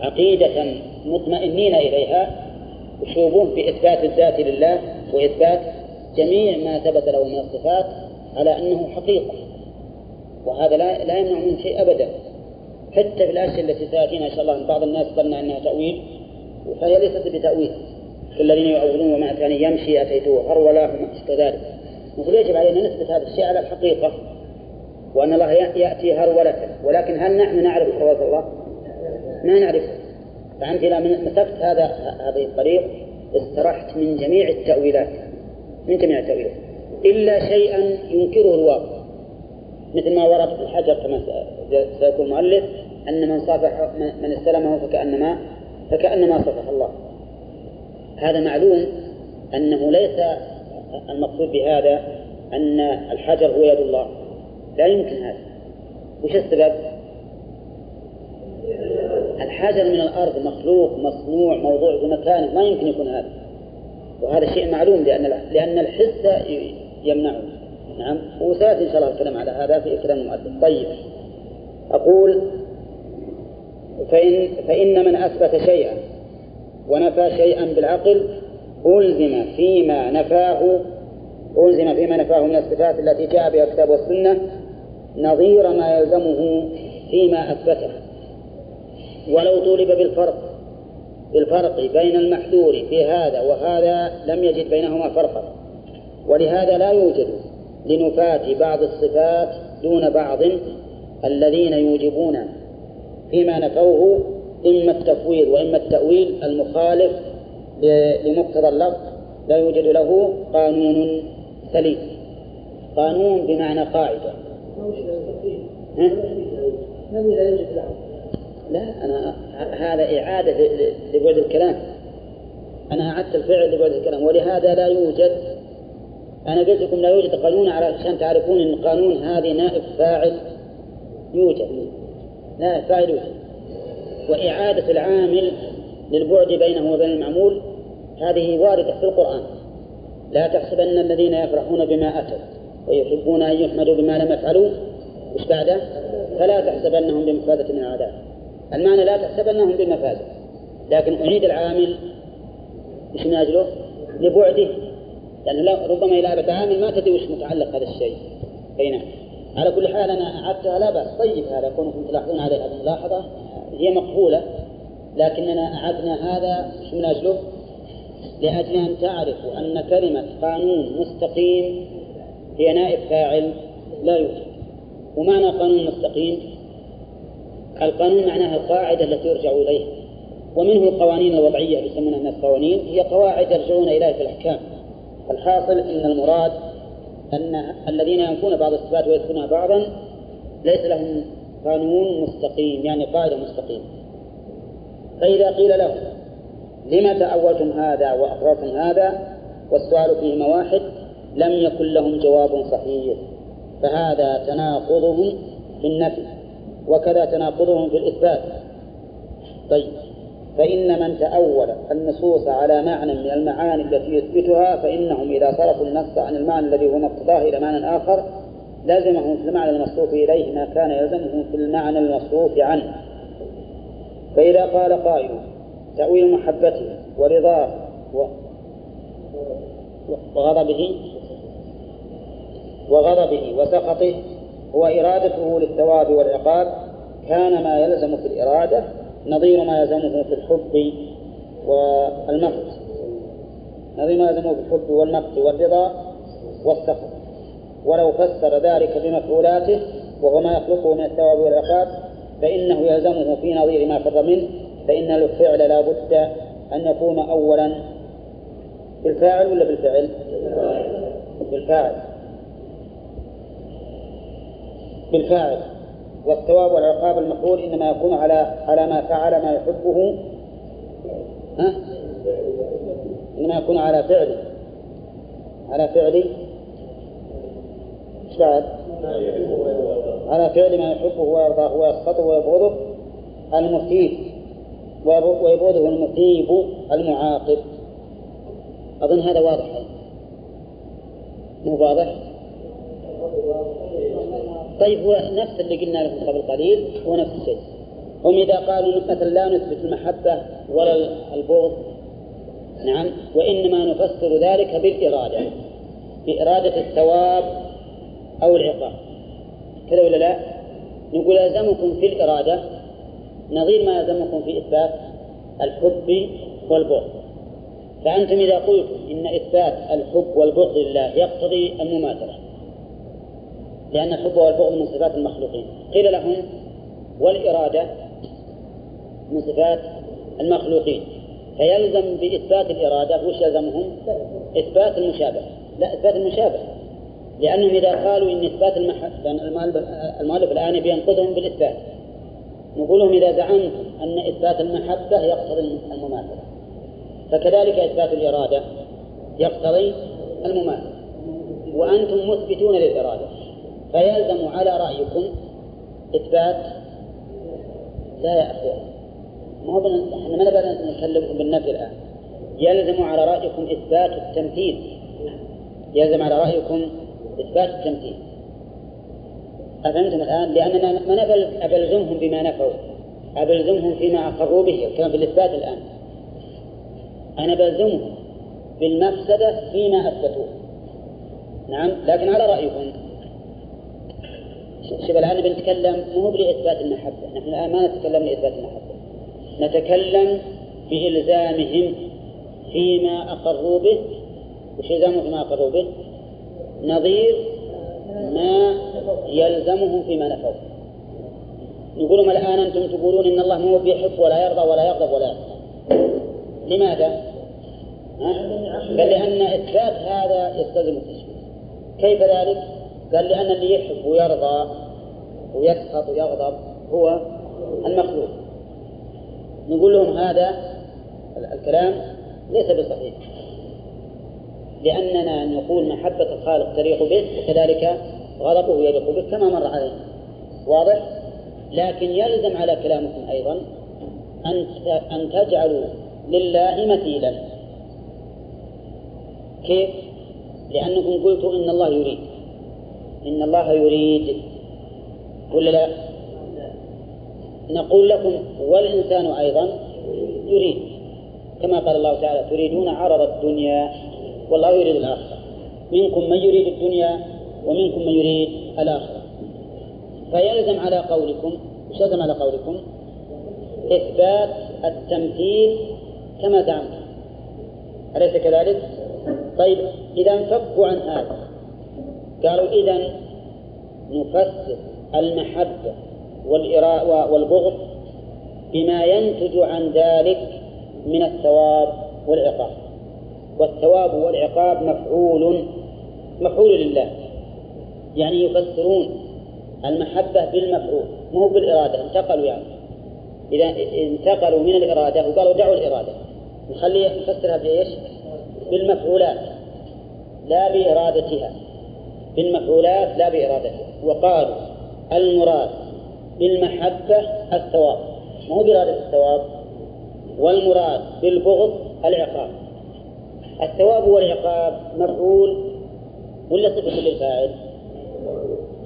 عقيدة مطمئنين إليها وشوبون في إثبات الذات لله وإثبات جميع ما ثبت له من الصفات على أنه حقيقة. وهذا لا لا يمنع من شيء أبدا. حتى في الأشياء التي تأتينا إن شاء الله بعض الناس ظن أنها تأويل فهي ليست بتأويل. كالذين يؤولون وما كان يمشي أتيته هرولا كذلك نقول يجب علينا نثبت هذا الشيء على الحقيقة. وأن الله يأتي هرولة ولكن هل نحن نعرف هرولة الله؟ ما نعرف. فأنت إذا مسكت هذا هذه الطريق استرحت من جميع التأويلات. من جميع التأويلات. إلا شيئا ينكره الواقع. مثل ما ورد في الحجر كما سيقول المؤلف أن من صافح من استلمه فكأنما فكأنما صفح الله. هذا معلوم أنه ليس المقصود بهذا أن الحجر هو يد الله. لا يمكن هذا. وش السبب؟ الحجر من الأرض مخلوق مصنوع موضوع في مكانه ما يمكن يكون هذا. وهذا شيء معلوم لأن لأن الحس يمنعه. نعم. وسيأتي إن شاء الله الكلام على هذا في كلام المؤلف طيب. أقول فإن فإن من أثبت شيئا ونفى شيئا بالعقل ألزم فيما نفاه ألزم فيما نفاه من الصفات التي جاء بها الكتاب والسنة نظير ما يلزمه فيما أثبته. ولو طولب بالفرق بالفرق بين المحذور في هذا وهذا لم يجد بينهما فرقا. ولهذا لا يوجد لنفاة بعض الصفات دون بعض الذين يوجبون فيما نفوه إما التفويض وإما التأويل المخالف لمقتضى اللفظ لا يوجد له قانون سليم. قانون بمعنى قاعدة؟ لا أنا هذا إعادة لبعد الكلام. أنا أعدت الفعل لبعد الكلام ولهذا لا يوجد أنا قلت لكم لا يوجد قانون علشان تعرفون أن قانون هذه نائب فاعل يوجد. نائب فاعل يوجد. وإعادة العامل للبعد بينه وبين المعمول هذه واردة في القرآن. لا تحسبن الذين يفرحون بما أتوا. ويحبون أن يحمدوا بما لم يفعلوا وش بعده؟ فلا تحسبنهم بمفازة من العذاب. المعنى لا تحسبنهم بمفازة لكن أعيد العامل. إيش من أجله؟ لبعده. لأنه ربما إلى عامل ما تدري وش متعلق هذا الشيء. أي نعم على كل حال أنا أعدتها لا بأس. طيب هذا كونكم تلاحظون عليه هذه الملاحظة هي مقبولة لكننا أعدنا هذا من أجله؟ لأجل أن تعرفوا أن كلمة قانون مستقيم هي نائب فاعل لا يوجد. ومعنى قانون مستقيم القانون معناها القاعدة التي يرجع إليها ومنه القوانين الوضعية يسمونها الناس قوانين هي قواعد يرجعون إليها في الأحكام. الحاصل أن المراد أن الذين ينفون بعض الصفات ويثبتونها بعضا ليس لهم قانون مستقيم يعني قاعدة مستقيمة. فإذا قيل لهم لم تأولتم هذا وأقررتم هذا؟ والسؤال فيهما واحد لم يكن لهم جواب صحيح فهذا تناقضهم في النفي وكذا تناقضهم في الإثبات. طيب فإن من تأول النصوص على معنى من المعاني التي يثبتها فإنهم إذا صرفوا النص عن المعنى الذي هو مقتضاه إلى معنى آخر لازمهم في المعنى المصروف إليه ما كان يلزمهم في المعنى المصروف عنه. فإذا قال قائل تأويل محبته ورضاه وغضبه وغضبه وسخطه هو إرادته للثواب والعقاب كان ما يلزم في الإرادة نظير ما يلزمه في الحب والمقت. نظير ما يلزمه في الحب والمقت والرضا والسخط. ولو فسر ذلك بمفعولاته وهو ما يخلقه من الثواب والعقاب فإنه يلزمه في نظير ما فر منه. فإن الفعل لا بد أن يكون أولا. بالفاعل ولا بالفعل؟ بالفاعل. بالفاعل. والثواب والعقاب المفعول إنما يكون على على ما فعل ما يحبه. ها؟ إنما يكون على فعله على فعل. إيش بعد؟ على فعل ما يحبه ويرضاه ويسخطه ويبغضه المثيب. ويبغضه المثيب المعاقب. أظن هذا واضح. مو واضح؟ طيب هو نفس اللي قلنا لكم قبل قليل هو نفس الشيء. هم إذا قالوا مثلا لا نثبت المحبة ولا البغض نعم وإنما نفسر ذلك بالإرادة بإرادة الثواب أو العقاب. كذا ولا لا؟ نقول يلزمكم في الإرادة نظير ما يلزمكم في إثبات الحب والبغض. فأنتم إذا قلتم إن إثبات الحب والبغض لله يقتضي المماثلة لأن الحب والبغض من صفات المخلوقين. قيل لهم والإرادة من صفات المخلوقين. فيلزم بإثبات الإرادة وش يلزمهم؟ إثبات المشابهة لا إثبات المشابهة لأنهم إذا قالوا إن إثبات المحبة المؤلف الآن بينقذهم بالإثبات. نقول لهم إذا زعمتم أن إثبات المحبة يقتضي المماثلة. فكذلك إثبات الإرادة يقتضي المماثلة. وأنتم مثبتون للإرادة. فيلزم على رأيكم إثبات لا يا أخوان ما هو إحنا ما نبغى نكلمكم بالنفي الآن. يلزم على رأيكم إثبات التمثيل. يلزم على رأيكم إثبات التمثيل. أفهمتم الآن؟ لأننا ما أبلزمهم بما نفوا. أبلزمهم فيما أقروا به. كما في الإثبات الآن. أنا بلزمهم بالمفسدة فيما أثبتوه. نعم؟ لكن على رأيكم. شوف الآن بنتكلم مو بإثبات المحبة. نحن الآن ما نتكلم لإثبات المحبة. نتكلم بإلزامهم فيما أقروا به. وش يلزمهم فيما أقروا به؟ نظير ما يلزمهم فيما نفوا. نقول لهم الآن أنتم تقولون إن الله مو بيحب ولا يرضى ولا يغضب ولا يرضى لماذا؟ قال لأن إثبات هذا يستلزم التشبيه. كيف ذلك؟ قال لأن اللي يحب ويرضى ويسخط ويغضب هو المخلوق. نقول لهم هذا الكلام ليس بصحيح. لأننا نقول محبة الخالق تليق به وكذلك غضبه يليق به كما مر علينا واضح؟ لكن يلزم على كلامكم أيضا أن أن تجعلوا لله مثيلا. كيف؟ لأنكم قلتوا إن الله يريد. إن الله يريد ولا لا؟ نقول لكم والإنسان أيضا يريد كما قال الله تعالى تريدون عرض الدنيا والله يريد الآخرة منكم من يريد الدنيا ومنكم من يريد الآخرة فيلزم على قولكم يلزم على قولكم؟ إثبات التمثيل كما زعمتم أليس كذلك؟ طيب إذا انفكوا عن هذا قالوا إذا نفسر المحبة والبغض بما ينتج عن ذلك من الثواب والعقاب. والثواب والعقاب مفعول مفعول لله. يعني يفسرون المحبة بالمفعول مو بالإرادة انتقلوا يعني. إذا انتقلوا من الإرادة وقالوا دعوا الإرادة. نخليه نفسرها بإيش؟ بالمفعولات لا بإرادتها. بالمفعولات لا بإرادتها وقالوا المراد بالمحبة الثواب مو بإرادة الثواب والمراد بالبغض العقاب الثواب والعقاب مفعول ولا صفة للفاعل؟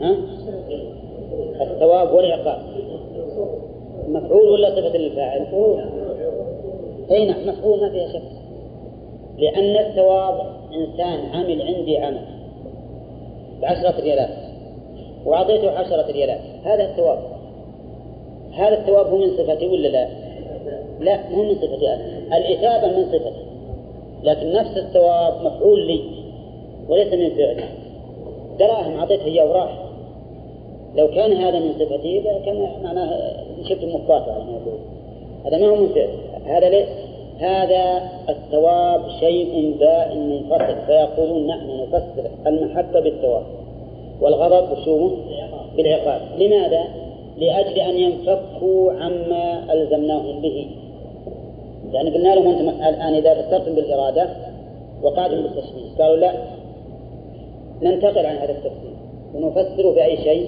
ها؟ الثواب والعقاب مفعول ولا صفة للفاعل؟ أي نعم مفعول ما فيها شك لأن الثواب إنسان عمل عندي عمل بعشرة ريالات. وأعطيته عشرة ريالات. هذا الثواب. هذا الثواب هو من صفتي ولا لا؟ لا مو من صفتي أنا. الإثابة من صفتي. لكن نفس الثواب مفعول لي وليس من فعلي. دراهم أعطيته إياه وراح. لو كان هذا من صفتي كان معناه شفت المقاطعة هذا ما هو من فعل هذا ليس هذا الثواب شيء بائن منفصل فيقولون نحن نفسر المحبة بالثواب. والغضب بشومه بالعقاب. لماذا؟ لأجل أن ينفكوا عما ألزمناهم به. يعني قلنا لهم أنتم الآن إذا فسرتم بالإرادة وقعتم بالتشبيه قالوا لا. ننتقل عن هذا التفسير ونفسر بأي شيء؟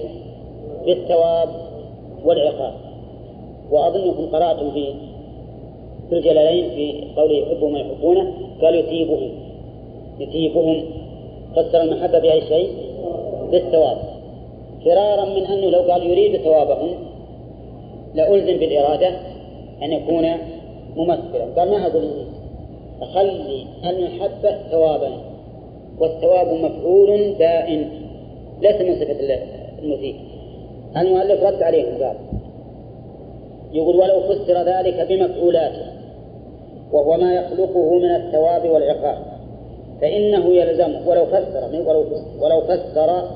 بالثواب والعقاب. وأظنكم قرأتم في في الجلالين في قوله يحبهم ويحبونه قال يثيبهم. يثيبهم. فسر المحبة بأي شيء بالثواب. فرارا من أنه لو قال يريد ثوابهم لألزم بالإرادة أن يكون ممثلا. قال ما أقول أخلي المحبة ثوابا والثواب مفعول بائن ليس من صفة المثيب. المؤلف رد عليهم قال يقول ولو فسر ذلك بمفعولاته. وهو ما يخلقه من الثواب والعقاب فإنه يلزمه ولو فسر ولو فسر ولو فسر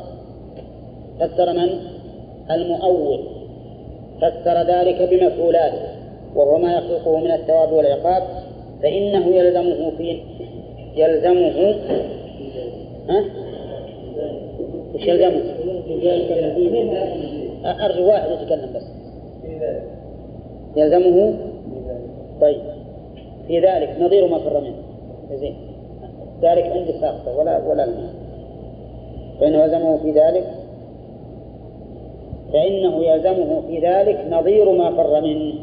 فسر من؟ المؤول فسر ذلك بمفعولاته وهو ما يخلقه من الثواب والعقاب فإنه يلزمه في يلزمه ها؟ يلزمه؟ أرجو واحد يتكلم بس يلزمه طيب في ذلك نظير ما فر منه زين. ذلك عندي ساقطة ولا ولا الماء. فإنه يلزمه في ذلك فإنه يلزمه في ذلك نظير ما فر منه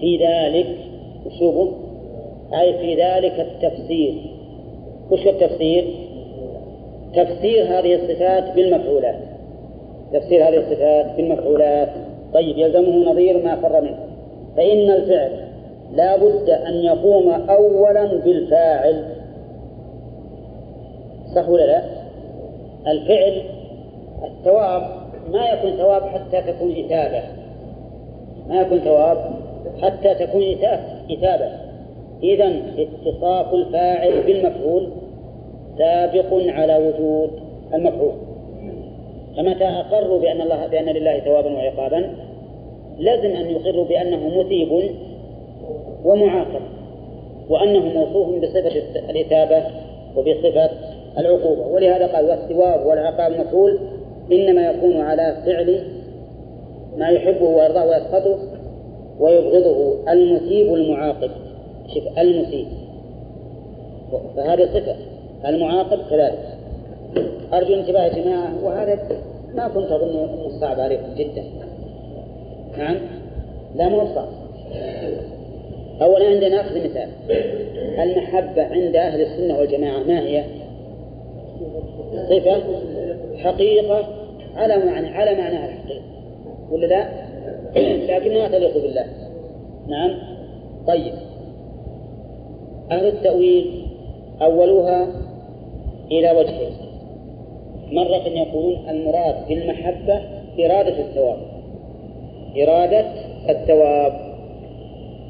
في ذلك شوفوا. أي في ذلك التفسير. وش التفسير؟ تفسير هذه الصفات بالمفعولات. تفسير هذه الصفات بالمفعولات. طيب يلزمه نظير ما فر منه فإن الفعل لا بد أن يقوم أولا بالفاعل. صح ولا لا؟ الفعل الثواب ما يكون ثواب حتى تكون إثابة. ما يكون ثواب حتى تكون إثابة. إذا اتصاف الفاعل بالمفعول سابق على وجود المفعول. فمتى أقروا بأن الله بأن لله ثوابا وعقابا لازم أن يقروا بأنه مثيب ومعاقب وأنه موصوف بصفة الإثابة وبصفة العقوبة. ولهذا قال والثواب والعقاب مفعول إنما يكون على فعل ما يحبه ويرضاه ويسخطه ويبغضه المثيب المعاقب. شوف المثيب. فهذه صفة المعاقب كذلك. أرجو انتباه يا جماعة وهذا ما كنت أظن أنه صعب عليكم جدا. نعم؟ لا مو صعب. أولا عندنا ناخذ مثال المحبة عند أهل السنة والجماعة ما هي؟ صفة حقيقة على معنى على معناها الحقيقة. ولا لا؟ لكنها تليق بالله. نعم. طيب. أهل التأويل أولوها إلى وجهين مرة يقولون المراد بالمحبة إرادة الثواب. إرادة الثواب.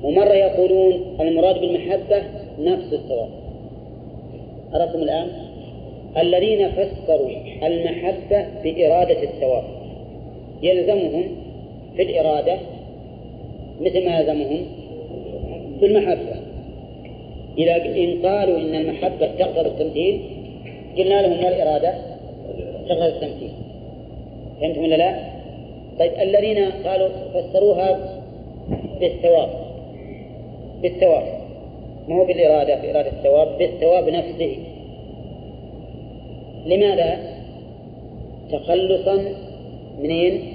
ومرة يقولون المراد بالمحبة نفس الثواب عرفتم الآن؟ الذين فسروا المحبة بإرادة الثواب. يلزمهم في الإرادة مثل ما يلزمهم في المحبة. إذا إن قالوا إن المحبة تقتضي التمثيل قلنا لهم والإرادة تقتضي التمثيل. فهمتم ولا لا؟ طيب الذين قالوا فسروها بالثواب. بالثواب. ما هو بالإرادة؟ بإرادة الثواب بالثواب نفسه. لماذا؟ تخلصا منين؟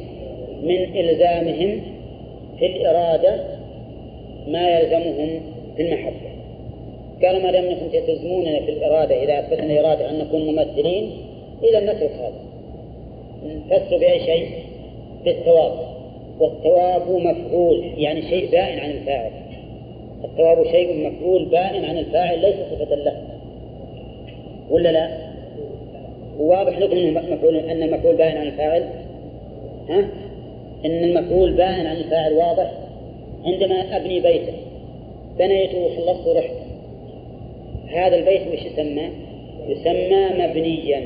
من إلزامهم في الإرادة ما يلزمهم في المحبة. قالوا ما دام أنكم تلزموننا في الإرادة إذا أثبتنا الإرادة أن نكون ممثلين إذا نترك هذا. نفسر بأي شيء؟ بالثواب. والثواب مفعول يعني شيء بائن عن الفاعل. الثواب شيء مفعول بائن عن الفاعل ليس صفة له. ولا لا؟ واضح لكم إنه مفعول أن المفعول بائن عن الفاعل؟ ها؟ إن المفعول بائن عن الفاعل واضح؟ عندما أبني بيتا بنيته وخلصت ورحت هذا البيت وش يسمى؟ يسمى مبنيا.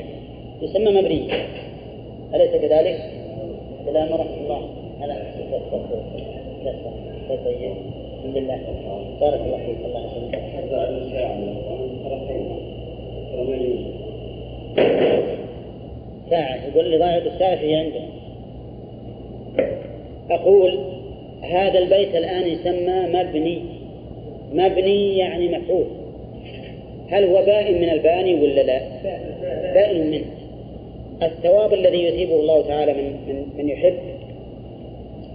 يسمى مبنيا. أليس كذلك؟ السلام ورحمة الله. على طيب. الحمد لله بارك الله فيك الله يسلمك ساعة يقول لي ضايع الساعة هي عندنا أقول هذا البيت الآن يسمى مبني مبني يعني مفعول هل هو بائن من الباني ولا لا؟ بائن منه الثواب الذي يثيبه الله تعالى من من من يحب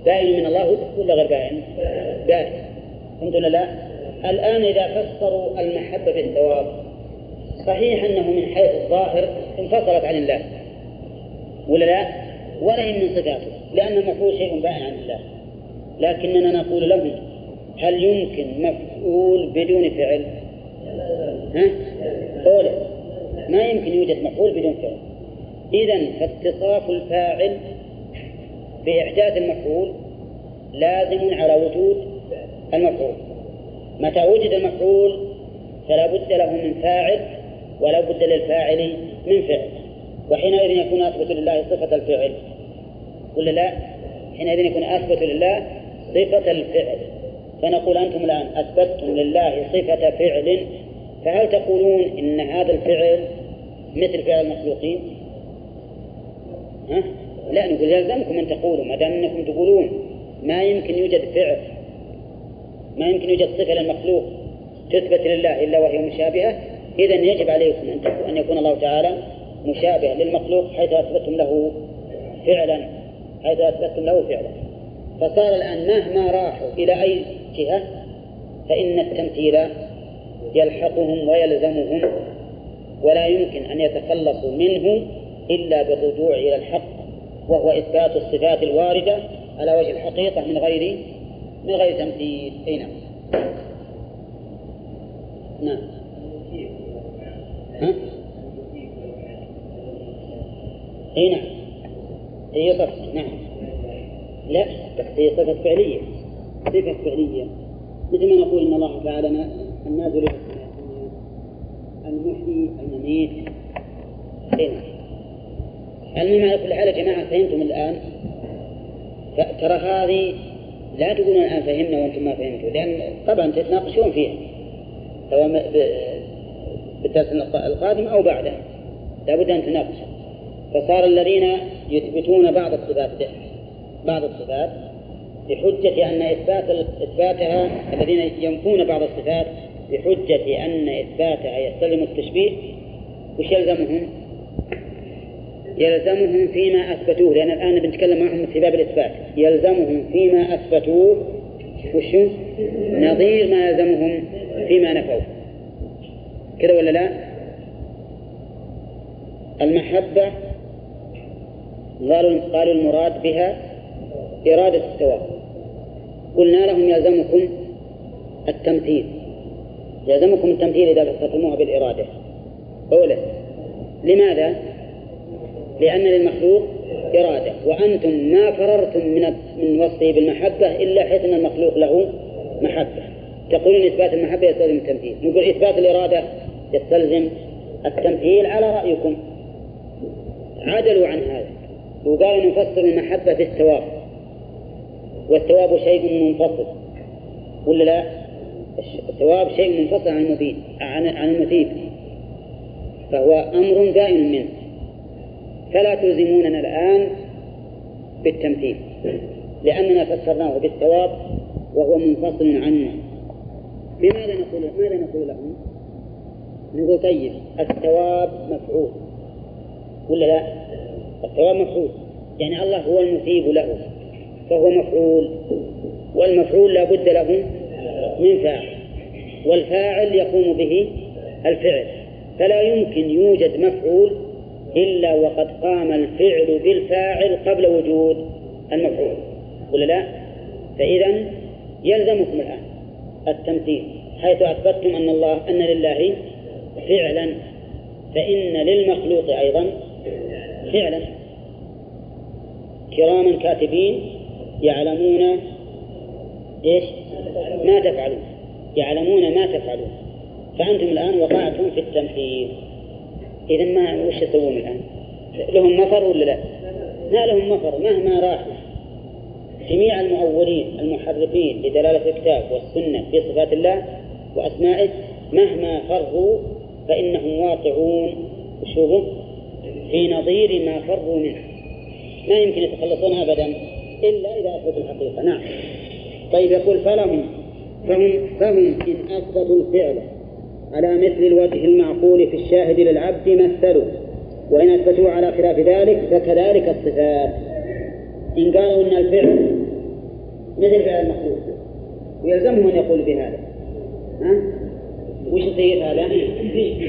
بائن من الله ولا غير بائن؟ بائن ولا لا؟ الآن إذا فسروا المحبة بالثواب صحيح أنه من حيث الظاهر انفصلت عن الله ولا لا؟ ولا هي من صفاته لأن المفعول شيء بائن عن الله لكننا نقول لهم هل يمكن مفعول بدون فعل؟ ها؟ قوله ما يمكن يوجد مفعول بدون فعل إذا فاتصاف الفاعل بإحداث المفعول لازم على وجود المفعول متى وجد المفعول فلا بد له من فاعل ولا بد للفاعل من فعل وحينئذ يكون أثبت لله صفة الفعل ولا لا؟ حينئذ يكون أثبت لله صفة الفعل فنقول أنتم الآن أثبتتم لله صفة فعل فهل تقولون إن هذا الفعل مثل فعل المخلوقين؟ ها؟ لا نقول يلزمكم أن تقولوا ما دام أنكم تقولون ما يمكن يوجد فعل ما يمكن يوجد صفة للمخلوق تثبت لله إلا وهي مشابهة إذا يجب عليكم أن أن يكون الله تعالى مشابها للمخلوق حيث أثبتم له فعلا حيث أثبتم له فعلا. فصار الآن مهما راحوا إلى أي جهة فإن التمثيل يلحقهم ويلزمهم ولا يمكن أن يتخلصوا منه إلا بالرجوع إلى الحق وهو إثبات الصفات الواردة على وجه الحقيقة من غير من غير تمثيل. أي نعم. نعم؟ أي نعم. هي صفة. نعم. لا هي صفة فعلية. صفة فعلية. مثل ما نقول إن الله تعالى النازل المحيي المميت. أي نعم. المهم على كل حال يا جماعة فهمتم الآن؟ ترى هذه لا تقولون الآن فهمنا وأنتم ما فهمتوا لأن طبعا تتناقشون فيها سواء بالدرس القادم أو بعده لابد أن تناقشوا فصار الذين يثبتون بعض الصفات بعض الصفات بحجة أن إثبات إثباتها الذين ينفون بعض الصفات بحجة أن إثباتها يستلزم التشبيه وش يلزمهم؟ يلزمهم فيما أثبتوه لأن الآن بنتكلم معهم في باب الإثبات يلزمهم فيما أثبتوه وشو؟ نظير ما يلزمهم فيما نفوه كذا ولا لا؟ المحبة قالوا قالوا المراد بها إرادة الثواب قلنا لهم يلزمكم التمثيل يلزمكم التمثيل إذا فصلتموها بالإرادة أولا لماذا؟ لأن للمخلوق إرادة. وأنتم ما فررتم من من وصفه بالمحبة إلا حيث أن المخلوق له محبة. تقولون إثبات المحبة يستلزم التمثيل. نقول إثبات الإرادة يستلزم التمثيل على رأيكم. عدلوا عن هذا. وقالوا نفسر المحبة بالثواب والثواب شيء منفصل. ولا لا؟ الثواب شيء منفصل عن المبين عن عن المثيب. فهو أمر دائم منه. فلا تلزموننا الآن بالتمثيل لأننا فسرناه بالثواب وهو منفصل عنا. بماذا نقول ماذا نقول لهم؟ نقول طيب الثواب مفعول. ولا لا؟ الثواب مفعول. يعني الله هو المثيب له فهو مفعول. والمفعول لا بد له من فاعل والفاعل يقوم به الفعل. فلا يمكن يوجد مفعول إلا وقد قام الفعل بالفاعل قبل وجود المفعول ولا لا؟ فإذا يلزمكم الآن التمثيل حيث أثبتتم أن الله أن لله فعلا فإن للمخلوق أيضا فعلا كراما كاتبين يعلمون إيش؟ ما تفعلون يعلمون ما تفعلون فأنتم الآن وقعتم في التمثيل إذا ما وش يسوون الآن؟ لهم مفر ولا لا؟ ما لهم مفر. مهما راحوا جميع المؤولين المحرفين لدلالة الكتاب والسنة في صفات الله وأسمائه مهما فروا فإنهم واقعون. وشوفوا في نظير ما فروا منه. ما يمكن يتخلصون أبدا إلا إذا أثبتوا الحقيقة. نعم. طيب يقول فلهم فهم فهم إن أثبتوا الفعل. على مثل الوجه المعقول في الشاهد للعبد مثلوا وإن أثبتوا على خلاف ذلك فكذلك الصفات. إن قالوا إن الفعل مثل فعل المخلوق. ويلزمهم أن يقولوا بهذا. ها؟ وش يصير هذا؟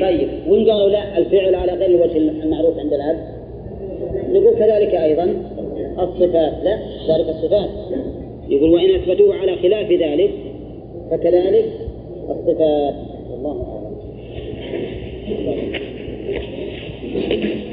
طيب. وإن قالوا لا الفعل على غير الوجه المعروف عند العبد. نقول كذلك أيضا الصفات. لا ذلك الصفات. يقول وإن أثبتوه على خلاف ذلك فكذلك الصفات. الله أعلم